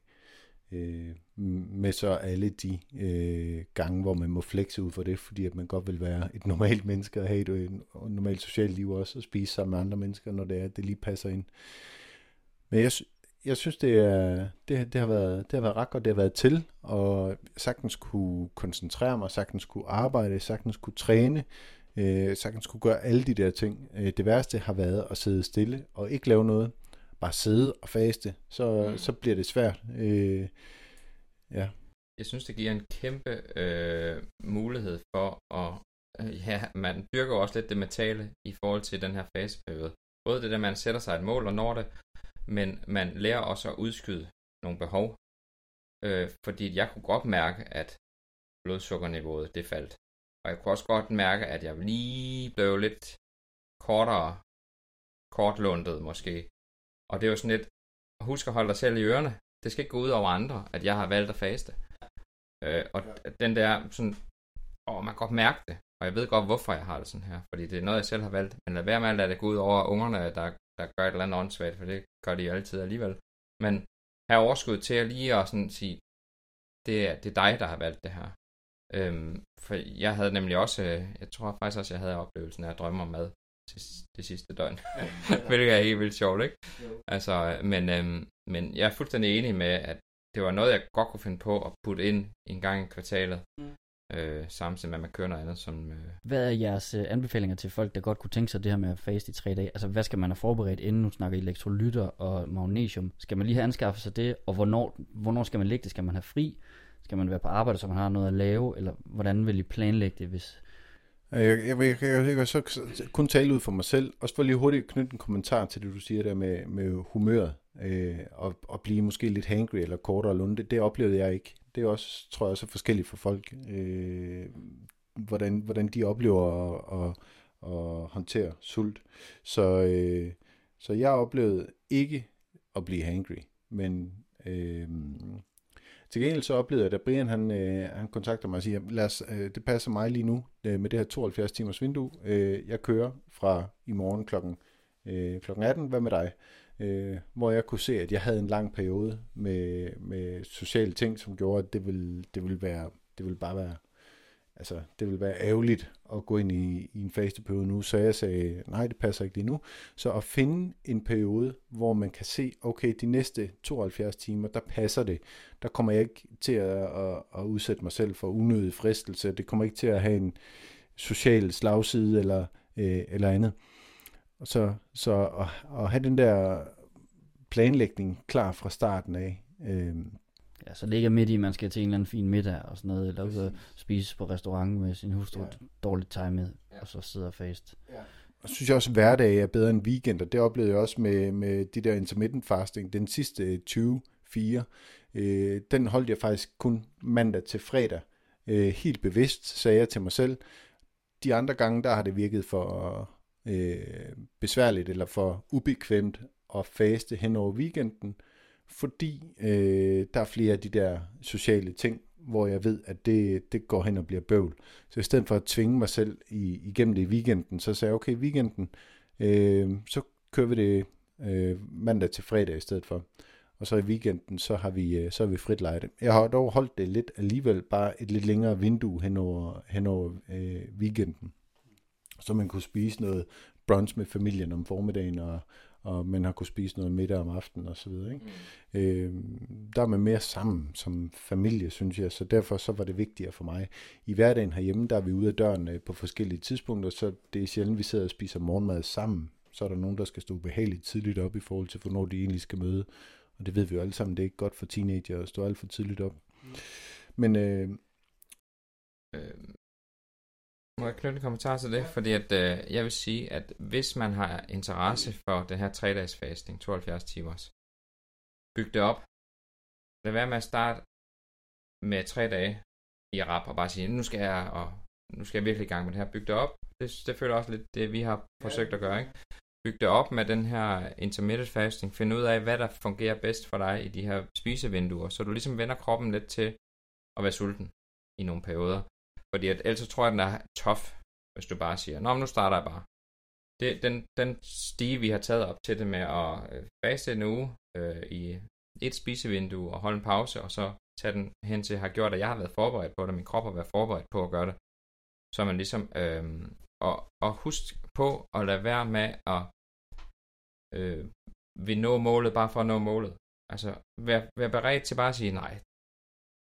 Øh, med så alle de øh, gange, hvor man må flexe ud for det, fordi at man godt vil være et normalt menneske og have et, øh, et normalt socialt liv også, og spise sammen med andre mennesker, når det er, det lige passer ind. Men jeg, jeg synes, det, er, det, det, har været, det har været ret godt, det har været til, og sagtens kunne koncentrere mig, sagtens kunne arbejde, sagtens kunne træne, øh, sagtens kunne gøre alle de der ting. Øh, det værste har været at sidde stille og ikke lave noget, bare sidde og faste, så, mm. så bliver det svært. Øh, ja. Jeg synes, det giver en kæmpe øh, mulighed for at, øh, ja, man dyrker også lidt det mentale i forhold til den her faseperiode. Både det der, man sætter sig et mål og når det, men man lærer også at udskyde nogle behov. Øh, fordi jeg kunne godt mærke, at blodsukkerniveauet det faldt. Og jeg kunne også godt mærke, at jeg lige blev lidt kortere, kortlundet måske. Og det er jo sådan lidt, husk at holde dig selv i ørerne. Det skal ikke gå ud over andre, at jeg har valgt at faste. Øh, og den der sådan, åh, man kan godt mærke det. Og jeg ved godt, hvorfor jeg har det sådan her. Fordi det er noget, jeg selv har valgt. Men lad være med at lade det gå ud over ungerne, der der gør et eller andet åndssvagt, for det gør de jo altid alligevel. Men have overskud til at lige at sådan sige, det er, det er dig, der har valgt det her. Øhm, for jeg havde nemlig også, øh, jeg tror faktisk også, jeg havde oplevelsen af at drømme om mad det sidste døgn. Hvilket er helt vildt sjovt, ikke? Jo. Altså, men, øhm, men jeg er fuldstændig enig med, at det var noget, jeg godt kunne finde på at putte ind en gang i kvartalet. Mm øh, samtidig med, at man kører noget andet. Som, øh... Hvad er jeres øh, anbefalinger til folk, der godt kunne tænke sig det her med at faste i tre dage? Altså, hvad skal man have forberedt, inden nu snakker elektrolytter og magnesium? Skal man lige have anskaffet sig det, og hvornår, hvornår skal man lægge det? Skal man have fri? Skal man være på arbejde, så man har noget at lave? Eller hvordan vil I planlægge det, hvis... Jeg, jeg, jeg, jeg, jeg kan så kun tale ud for mig selv, og så lige hurtigt knytte en kommentar til det, du siger der med, med humøret, øh, og, og blive måske lidt hangry eller kortere lunde. Det, det oplevede jeg ikke det er også, tror jeg, så forskelligt for folk, øh, hvordan, hvordan de oplever at, at, at håndtere sult. Så, øh, så jeg oplevede ikke at blive hangry, men øh, til gengæld så oplevede jeg, at Brian han, øh, han kontakter mig og siger, Lad os, øh, det passer mig lige nu øh, med det her 72 timers vindue. Øh, jeg kører fra i morgen klokken, øh, klokken 18. Hvad med dig? Øh, hvor jeg kunne se, at jeg havde en lang periode med, med sociale ting, som gjorde, at det ville, det ville, være, det ville bare være altså, det ville være ærgerligt at gå ind i, i en fasteperiode nu, så jeg sagde, nej, det passer ikke lige nu. Så at finde en periode, hvor man kan se, okay, de næste 72 timer, der passer det. Der kommer jeg ikke til at, at, at udsætte mig selv for unødig fristelse. Det kommer ikke til at have en social slagside eller, øh, eller andet. Så, så at, at have den der planlægning klar fra starten af, øh, Ja, så ligger midt i, man skal til en eller anden fin middag og sådan noget, eller ud og spise på restaurant med sin hustru, ja. dårligt timet, ja. og så sidder fast. Ja. Og synes jeg også, at hverdag er bedre end weekend, og det oplevede jeg også med, med de der intermittent fasting. Den sidste 24, øh, den holdt jeg faktisk kun mandag til fredag. Øh, helt bevidst sagde jeg til mig selv, de andre gange, der har det virket for øh, besværligt eller for ubekvemt at faste hen over weekenden fordi øh, der er flere af de der sociale ting, hvor jeg ved, at det, det går hen og bliver bøvl. Så i stedet for at tvinge mig selv i, igennem det i weekenden, så sagde jeg, okay, weekenden, øh, så kører vi det øh, mandag til fredag i stedet for. Og så i weekenden, så har vi, øh, så har vi frit lejde. Jeg har dog holdt det lidt alligevel, bare et lidt længere vindue hen over, hen over øh, weekenden. Så man kunne spise noget brunch med familien om formiddagen, og, og man har kunne spise noget middag om aftenen og så videre. Ikke? Mm. Øh, der er man mere sammen som familie, synes jeg, så derfor så var det vigtigere for mig. I hverdagen herhjemme, der er vi ude af døren øh, på forskellige tidspunkter, så det er sjældent, vi sidder og spiser morgenmad sammen. Så er der nogen, der skal stå behageligt tidligt op i forhold til, hvornår de egentlig skal møde. Og det ved vi jo alle sammen, det er ikke godt for teenager at stå alt for tidligt op. Mm. Men øh, øh, må jeg knytte en kommentar til det? Fordi at, øh, jeg vil sige, at hvis man har interesse for den her 3-dages fasting, 72 timers, byg det op. Lad være med at starte med 3 dage i rap og bare sige, nu skal jeg, og nu skal jeg virkelig i gang med det her. Byg det op. Det, det føler også lidt det, vi har forsøgt at gøre, ikke? Byg det op med den her intermittent fasting. Find ud af, hvad der fungerer bedst for dig i de her spisevinduer, så du ligesom vender kroppen lidt til at være sulten i nogle perioder. Fordi at, ellers så tror jeg, den er tof, hvis du bare siger, nå, men nu starter jeg bare. Det, den, den stige, vi har taget op til det med at øh, faste en uge øh, i et spisevindue og holde en pause, og så tage den hen til, har gjort, at jeg har været forberedt på det, min krop har været forberedt på at gøre det. Så man ligesom, øh, og, og husk på at lade være med at øh, vi nå målet bare for at nå målet. Altså, vær, vær beredt til bare at sige, nej,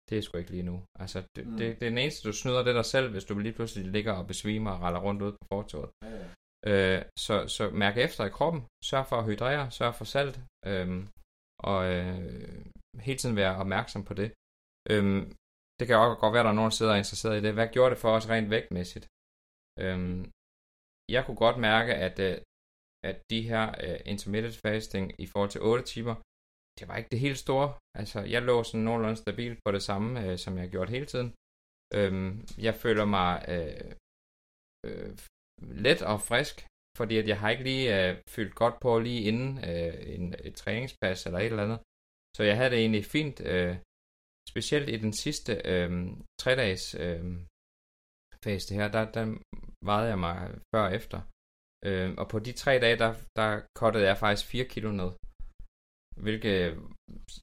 det er sgu ikke lige nu. Altså, det, mm. det, det er den eneste, du snyder det dig selv, hvis du lige pludselig ligger og besvimer og raller rundt ud på fortoget. Ja, ja. Øh, så, så mærk efter i kroppen. Sørg for at hydrere, sørg for salt, øh, og øh, hele tiden være opmærksom på det. Øh, det kan også godt være, at der er nogen, der sidder og er interesseret i det. Hvad gjorde det for os rent vægtmæssigt? Øh, jeg kunne godt mærke, at, øh, at de her uh, intermittent fasting i forhold til 8 timer, det var ikke det helt store. Altså, jeg lå sådan nogenlunde stabilt på det samme, øh, som jeg har gjort hele tiden. Øhm, jeg føler mig øh, øh, let og frisk, fordi at jeg har ikke lige øh, fyldt godt på lige inden øh, en, et træningspas eller et eller andet. Så jeg havde det egentlig fint, øh, specielt i den sidste øh, tre dages øh, fase her, der, der vejede jeg mig før og efter. Øh, og på de tre dage, der, der kottede jeg faktisk 4 kilo ned. Hvilket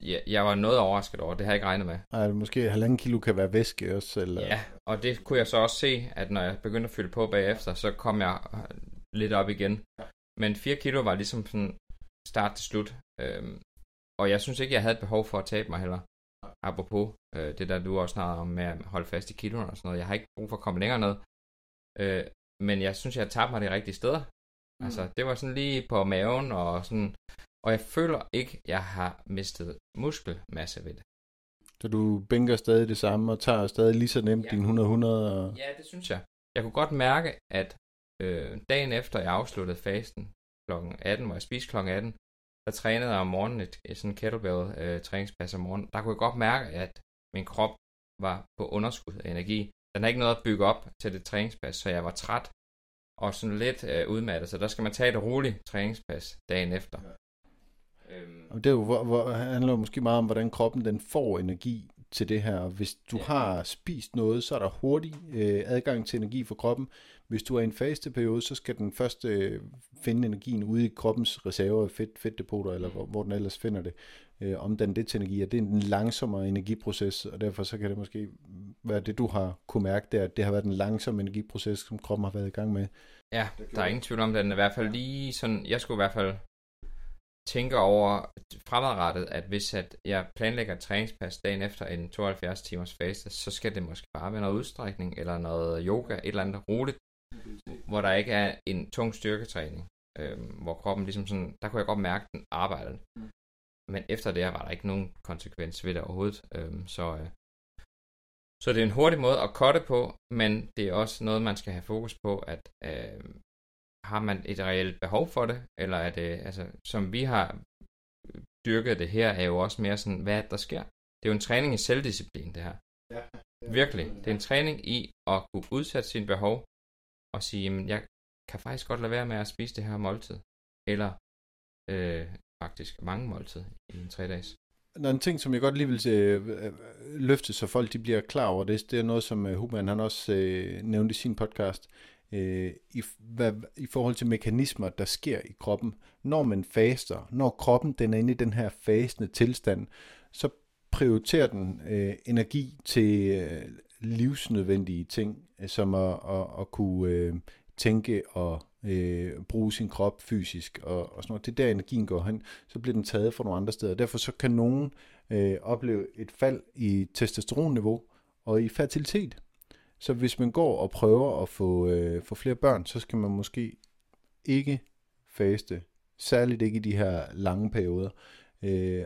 ja, jeg var noget overrasket over, det har jeg ikke regnet med. Nej, måske halvanden kilo kan være væske også. Eller... Ja, og det kunne jeg så også se, at når jeg begyndte at fylde på bagefter, så kom jeg lidt op igen. Men 4 kilo var ligesom sådan start til slut. Øhm, og jeg synes ikke, jeg havde et behov for at tabe mig heller. Apropos øh, det der, du også snakker om med at holde fast i kiloene og sådan noget. Jeg har ikke brug for at komme længere ned. Øh, men jeg synes, jeg har tabt mig de rigtige steder. Mm. Altså, det var sådan lige på maven og sådan og jeg føler ikke, at jeg har mistet muskelmasse ved det. Så du bænker stadig det samme og tager stadig lige så nemt ja. din 100-100? Og... Ja, det synes jeg. Jeg kunne godt mærke, at øh, dagen efter jeg afsluttede fasten kl. 18, hvor jeg spiste kl. 18, der trænede jeg om morgenen et, et sådan kettlebell øh, træningspas om morgenen. Der kunne jeg godt mærke, at min krop var på underskud af energi. Den har ikke noget at bygge op til det træningspas, så jeg var træt og sådan lidt øh, udmattet. Så der skal man tage et roligt træningspas dagen efter. Ja. Øhm. Og det er jo, hvor, hvor, handler jo måske meget om, hvordan kroppen den får energi til det her. Hvis du ja. har spist noget, så er der hurtig øh, adgang til energi for kroppen. Hvis du er i en fasteperiode, så skal den først øh, finde energien ude i kroppens reserver, fedt, fedtdepoter, eller hvor, hvor den ellers finder det, øh, omdanne det til energi. Og det er en langsommere energiproces, og derfor så kan det måske være det, du har kunne mærke, det, at det har været en langsom energiproces, som kroppen har været i gang med. Ja, der er ingen tvivl om, den i hvert fald lige sådan, jeg skulle i hvert fald tænker over fremadrettet, at hvis at jeg planlægger et træningspas dagen efter en 72 timers fase, så skal det måske bare være noget udstrækning, eller noget yoga, et eller andet roligt, hvor der ikke er en tung styrketræning, øh, hvor kroppen ligesom sådan, der kunne jeg godt mærke, at den arbejdede. Men efter det var der ikke nogen konsekvens ved det overhovedet, øh, så, øh, så det er en hurtig måde at kotte på, men det er også noget, man skal have fokus på, at øh, har man et reelt behov for det, eller er det, altså, som vi har dyrket det her, er jo også mere sådan, hvad der sker. Det er jo en træning i selvdisciplin, det her. Ja, det Virkelig. Det er en træning i at kunne udsætte sine behov, og sige, jamen, jeg kan faktisk godt lade være med at spise det her måltid. Eller øh, faktisk mange måltid i en tre dages. Der er en ting, som jeg godt lige vil øh, løfte, så folk de bliver klar over det. Det er noget, som øh, Human han også øh, nævnte i sin podcast øh, Øh, i, hvad, i forhold til mekanismer, der sker i kroppen. Når man faster, når kroppen den er inde i den her fasende tilstand, så prioriterer den øh, energi til øh, livsnødvendige ting, øh, som at, at, at kunne øh, tænke og øh, bruge sin krop fysisk og, og sådan noget. Det er der energien går hen. Så bliver den taget fra nogle andre steder. Derfor så kan nogen øh, opleve et fald i testosteronniveau og i fertilitet. Så hvis man går og prøver at få, øh, få flere børn, så skal man måske ikke faste. Særligt ikke i de her lange perioder. Øh,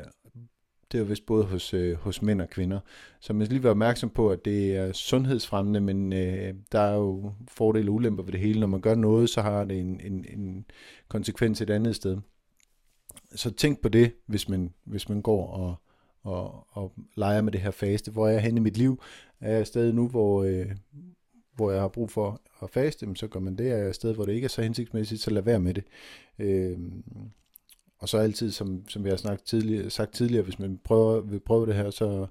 det er jo vist både hos, øh, hos mænd og kvinder. Så man skal lige være opmærksom på, at det er sundhedsfremmende, men øh, der er jo fordele og ulemper ved det hele. Når man gør noget, så har det en, en, en konsekvens et andet sted. Så tænk på det, hvis man, hvis man går og, og, og leger med det her faste. Hvor er jeg henne i mit liv? Er jeg stadig nu, hvor, øh, hvor jeg har brug for at faste, så gør man det. Er jeg et sted, hvor det ikke er så hensigtsmæssigt, så lad være med det. Øh, og så altid, som, som vi har snakket tidligere, sagt tidligere, hvis man prøver, vil prøve det her, så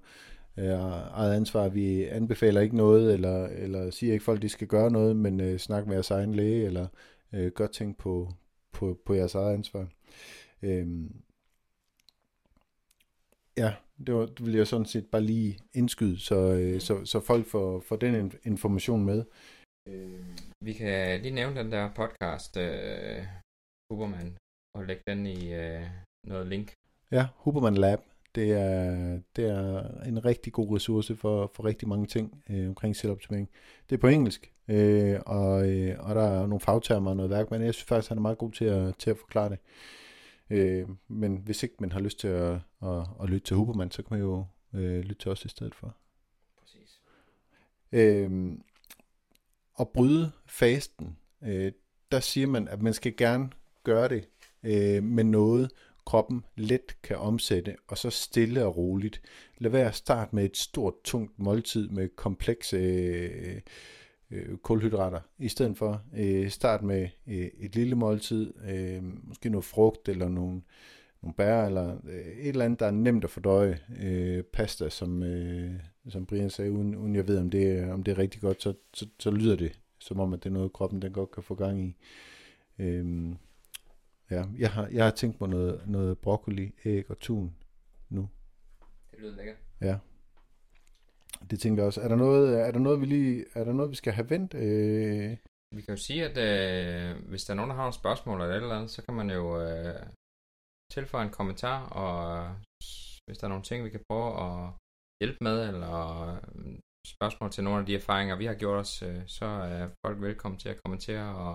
er eget ansvar. Vi anbefaler ikke noget, eller, eller siger ikke folk, de skal gøre noget, men øh, snak med jeres egen læge, eller øh, godt ting på, på, på jeres eget ansvar. Øh, Ja, det, var, det vil jeg sådan set bare lige indskyde, så, øh, så, så folk får, får den information med. Vi kan lige nævne den der podcast, uh, Huberman, og lægge den i uh, noget link. Ja, Huberman Lab. Det er, det er en rigtig god ressource for, for rigtig mange ting øh, omkring selvoptimering. Det er på engelsk, øh, og, øh, og der er nogle fagtermer og noget værk, men jeg synes faktisk, han er meget god til at, til at forklare det. Øh, men hvis ikke man har lyst til at, at, at lytte til Huberman, så kan man jo øh, lytte til os i stedet for. Præcis. Øh, at bryde fasten, øh, der siger man, at man skal gerne gøre det øh, med noget, kroppen let kan omsætte, og så stille og roligt. Lad være at starte med et stort, tungt måltid med komplekse øh, øh, kulhydrater, i stedet for øh, start med øh, et lille måltid, øh, måske noget frugt eller nogle, nogle bær, eller øh, et eller andet, der er nemt at fordøje. Øh, pasta, som, øh, som Brian sagde, uden, uden jeg ved, om det, er, om det er rigtig godt, så, så, så lyder det som om, at det er noget, kroppen den godt kan få gang i. Øh, ja, jeg har, jeg har tænkt på noget, noget broccoli, æg og tun nu. Det lyder lækkert. Ja. Det tænker jeg også. Er der noget, er der noget, vi, lige, er der noget, vi skal have vendt? Øh... Vi kan jo sige, at øh, hvis der er nogen, der har nogle spørgsmål eller et eller andet, så kan man jo øh, tilføje en kommentar, og hvis der er nogle ting, vi kan prøve at hjælpe med, eller øh, spørgsmål til nogle af de erfaringer, vi har gjort os, øh, så er folk velkommen til at kommentere og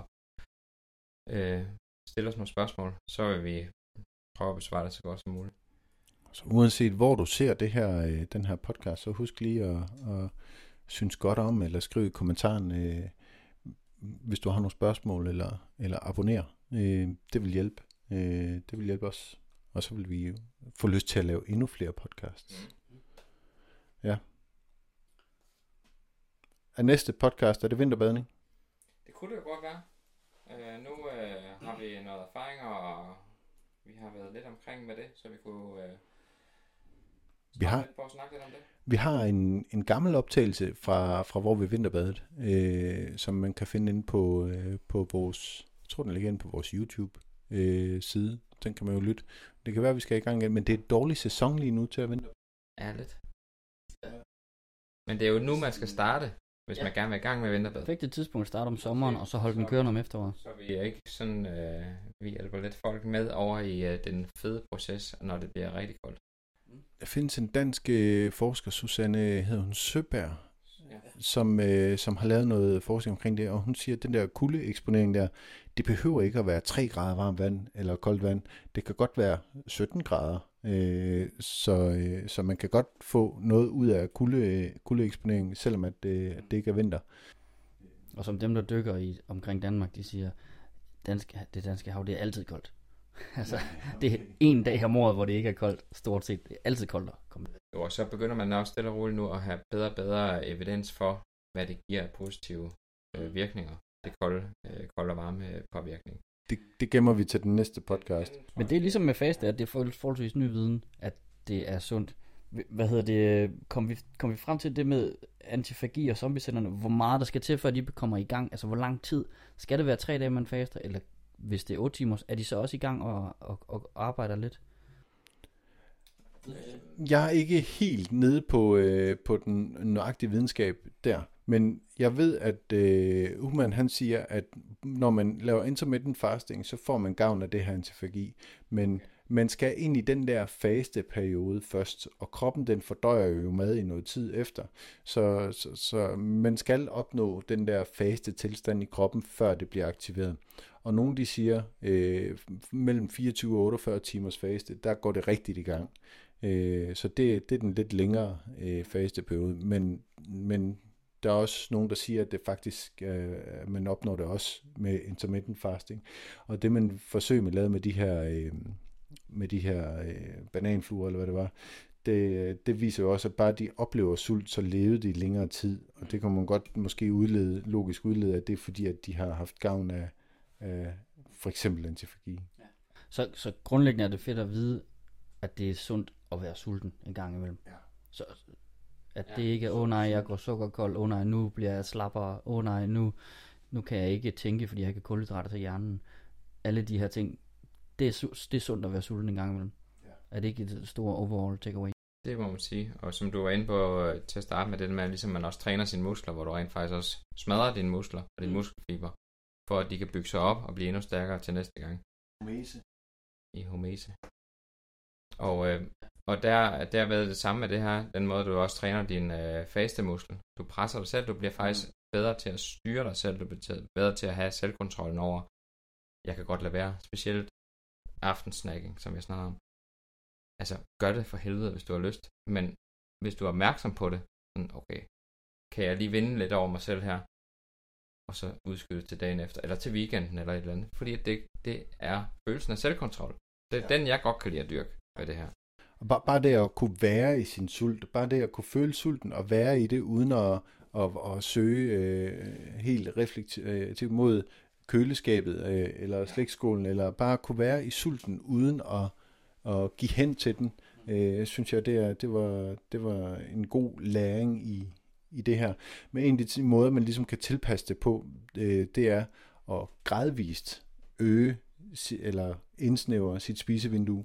øh, stille os nogle spørgsmål. Så vil vi prøve at besvare det så godt som muligt. Så uanset hvor du ser det her, øh, den her podcast, så husk lige at, at synes godt om, eller skriv i kommentaren, øh, hvis du har nogle spørgsmål, eller, eller abonner. Øh, det vil hjælpe. Øh, det vil hjælpe os. Og så vil vi få lyst til at lave endnu flere podcasts. Ja. Er næste podcast, er det vinterbadning? Det kunne det jo godt være. Uh, nu uh, har vi noget erfaring, og vi har været lidt omkring med det, så vi kunne uh, vi har, Prøv at snakke lidt om det. vi har en, en gammel optagelse fra, fra hvor vi vinterbadet, øh, som man kan finde inde på, øh, på vores, jeg tror den ligger inde på vores YouTube øh, side. Den kan man jo lytte. Det kan være, at vi skal i gang igen, men det er et dårlig sæson lige nu til at vente. Ærligt. Men det er jo nu, man skal starte, hvis Ja. man gerne vil i gang med vinterbad. Perfekte tidspunkt at starte om sommeren, og så holde den kørende om efteråret. Så vi er ikke sådan, øh, vi hjælper lidt folk med over i øh, den fede proces, når det bliver rigtig koldt. Der findes en dansk øh, forsker, Susanne hedder hun Søberg, Ja. som, øh, som har lavet noget forskning omkring det, og hun siger, at den der kuldeeksponering der, det behøver ikke at være 3 grader varmt vand eller koldt vand. Det kan godt være 17 grader, øh, så, øh, så man kan godt få noget ud af kulde, kuldeeksponering, selvom at, øh, at det ikke er vinter. Og som dem, der dykker i omkring Danmark, de siger, danske, det danske hav, det er altid koldt. altså, det er en dag om året, hvor det ikke er koldt, stort set. Det er altid koldt at komme. Jo, og så begynder man også stille og roligt nu at have bedre og bedre evidens for, hvad det giver af positive øh, virkninger. Det kolde, øh, kolde og varme påvirkning. Det, det gemmer vi til den næste podcast. Men det er ligesom med faste, at det er for- forholdsvis ny viden, at det er sundt. Hvad hedder det? Kom vi, kom vi frem til det med antifagi og zombiecellerne? Hvor meget der skal til, før de kommer i gang? Altså, hvor lang tid? Skal det være tre dage, man faster? Eller hvis det er 8 timer, er de så også i gang og, og, og arbejder lidt? Jeg er ikke helt nede på, øh, på den nøjagtige videnskab der, men jeg ved, at øh, Uman han siger, at når man laver intermittent fasting, så får man gavn af det her antifagi, men man skal ind i den der faste periode først, og kroppen den fordøjer jo mad i noget tid efter, så, så, så man skal opnå den der faste tilstand i kroppen, før det bliver aktiveret. Og nogle de siger, øh, mellem 24 og 48 timers faste, der går det rigtigt i gang. Øh, så det, det er den lidt længere øh, fasteperiode, men, men der er også nogen, der siger, at det faktisk, øh, man opnår det også med intermittent fasting. Og det man forsøger med lavede med de her, øh, med de her øh, bananfluer, eller hvad det var, det, det viser jo også, at bare de oplever sult, så levede de længere tid. Og det kan man godt måske udlede, logisk udlede, at det er fordi, at de har haft gavn af, af for eksempel antifagi. Så, så grundlæggende er det fedt at vide, at det er sundt at være sulten en gang imellem. Ja. Så at det ikke er, åh oh, nej, jeg går sukkerkold, åh oh, nej, nu bliver jeg slappere, åh oh, nej, nu, nu kan jeg ikke tænke, fordi jeg har kulhydrater til hjernen. Alle de her ting, det er, det er sundt at være sulten en gang imellem. Ja. Er det ikke et stort overall takeaway? Det må man sige. Og som du var inde på øh, til at starte med, det der med, at ligesom man også træner sine muskler, hvor du rent faktisk også smadrer dine muskler og dine Mm. muskelfiber, for at de kan bygge sig op og blive endnu stærkere til næste gang i homese. Og, øh, og der, derved det samme med det her, den måde du også træner din øh, faste muskel. Du presser dig selv, du bliver faktisk mm. bedre til at styre dig selv, du bliver bedre til at have selvkontrollen over, jeg kan godt lade være, specielt aftensnacking, som jeg snakker om. Altså, gør det for helvede, hvis du har lyst, men hvis du er opmærksom på det, sådan, okay, kan jeg lige vinde lidt over mig selv her, og så udskyde til dagen efter, eller til weekenden, eller et eller andet, fordi det, det er følelsen af selvkontrol. Det er ja. den, jeg godt kan lide at dyrke ved det her. Og bare, bare det at kunne være i sin sult, bare det at kunne føle sulten og være i det, uden at, at, at søge øh, helt reflektivt mod køleskabet øh, eller slægtskålen, eller bare kunne være i sulten uden at, at give hen til den, øh, synes jeg, det, er, det, var, det var en god læring i, i det her. Men en af de måder, man ligesom kan tilpasse det på, øh, det er at gradvist øge eller indsnævre sit spisevindue.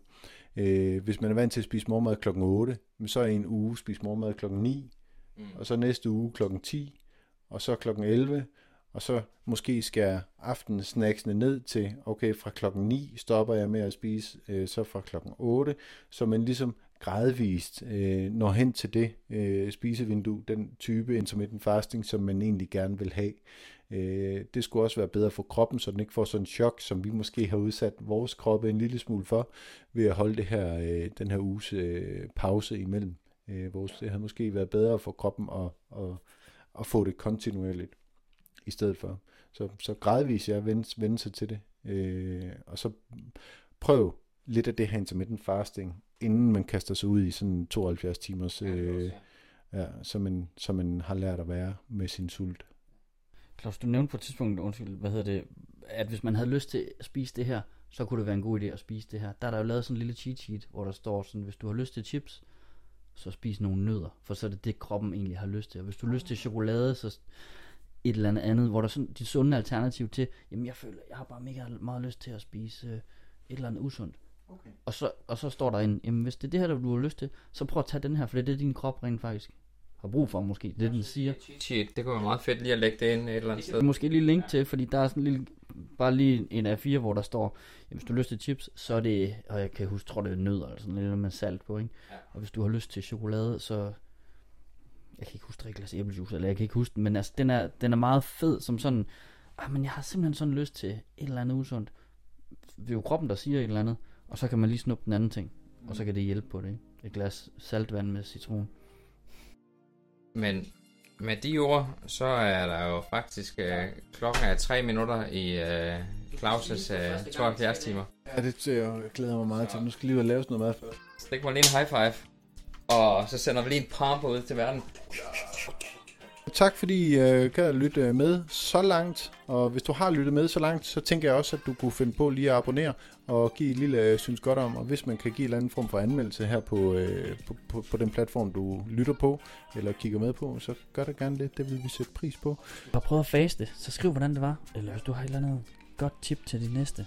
Øh, hvis man er vant til at spise morgenmad kl. 8, men så er en uge spise morgenmad kl. 9, Mm. og så næste uge kl. 10, og så kl. 11, og så måske skære aftensnacksene ned til, okay, fra klokken 9 stopper jeg med at spise, øh, så fra klokken 8, så man ligesom gradvist øh, når hen til det øh, spisevindue, den type intermittent fasting, som man egentlig gerne vil have. Øh, det skulle også være bedre for kroppen, så den ikke får sådan en chok, som vi måske har udsat vores kroppe en lille smule for, ved at holde det her, øh, den her uges øh, pause imellem. Øh, vores, det havde måske været bedre for kroppen at, at, at få det kontinuerligt i stedet for. Så, så gradvist jeg vende, vende sig til det. Øh, og så prøv lidt af det her intermittent fasting, inden man kaster sig ud i sådan 72 timers, øh, ja, så, man, så man har lært at være med sin sult. Claus, du nævnte på et tidspunkt, undskyld, hvad hedder det, at hvis man havde lyst til at spise det her, så kunne det være en god idé at spise det her. Der er der jo lavet sådan en lille cheat sheet, hvor der står sådan, hvis du har lyst til chips, så spis nogle nødder, for så er det det, kroppen egentlig har lyst til. Og hvis du har lyst til chokolade, så et eller andet andet, hvor der er sådan de sunde alternativ til, jamen jeg føler, jeg har bare mega meget lyst til at spise øh, et eller andet usundt. Okay. Og, så, og så står der en, jamen hvis det er det her, du har lyst til, så prøv at tage den her, for det er det, din krop rent faktisk har brug for måske. Det er den siger. Shit, det kunne være meget fedt lige at lægge det ind et eller andet sted. Måske lige link til, fordi der er sådan en lille, bare lige en af fire, hvor der står, jamen, hvis du har lyst til chips, så er det, og jeg kan huske, tror det er nødder eller sådan noget med salt på, ikke? Og hvis du har lyst til chokolade, så, jeg kan ikke huske, drikke glas æblejuice, eller jeg kan ikke huske den, men altså, den er, den er meget fed, som sådan, ah, men jeg har simpelthen sådan lyst til et eller andet usundt. Det er jo kroppen, der siger et eller andet, og så kan man lige snuppe den anden ting, og så kan det hjælpe på det, ikke? Et glas saltvand med citron. Men med de ord, så er der jo faktisk øh, klokken er 3 minutter i øh, Claus' øh, 72 timer. Ja, det jeg glæder mig meget til. Nu skal lige ud og lave sådan noget mad først. Stik mig lige en high five. Og så sender vi lige en pump ud til verden. Tak fordi I øh, kan lytte med så langt. Og hvis du har lyttet med så langt, så tænker jeg også, at du kunne finde på lige at abonnere og give et lille øh, synes godt om. Og hvis man kan give en eller anden form for anmeldelse her på, øh, på, på, på den platform, du lytter på eller kigger med på, så gør det gerne lidt. Det vil vi sætte pris på. Bare prøv at faste, så skriv hvordan det var. Eller hvis du har et eller andet godt tip til det næste.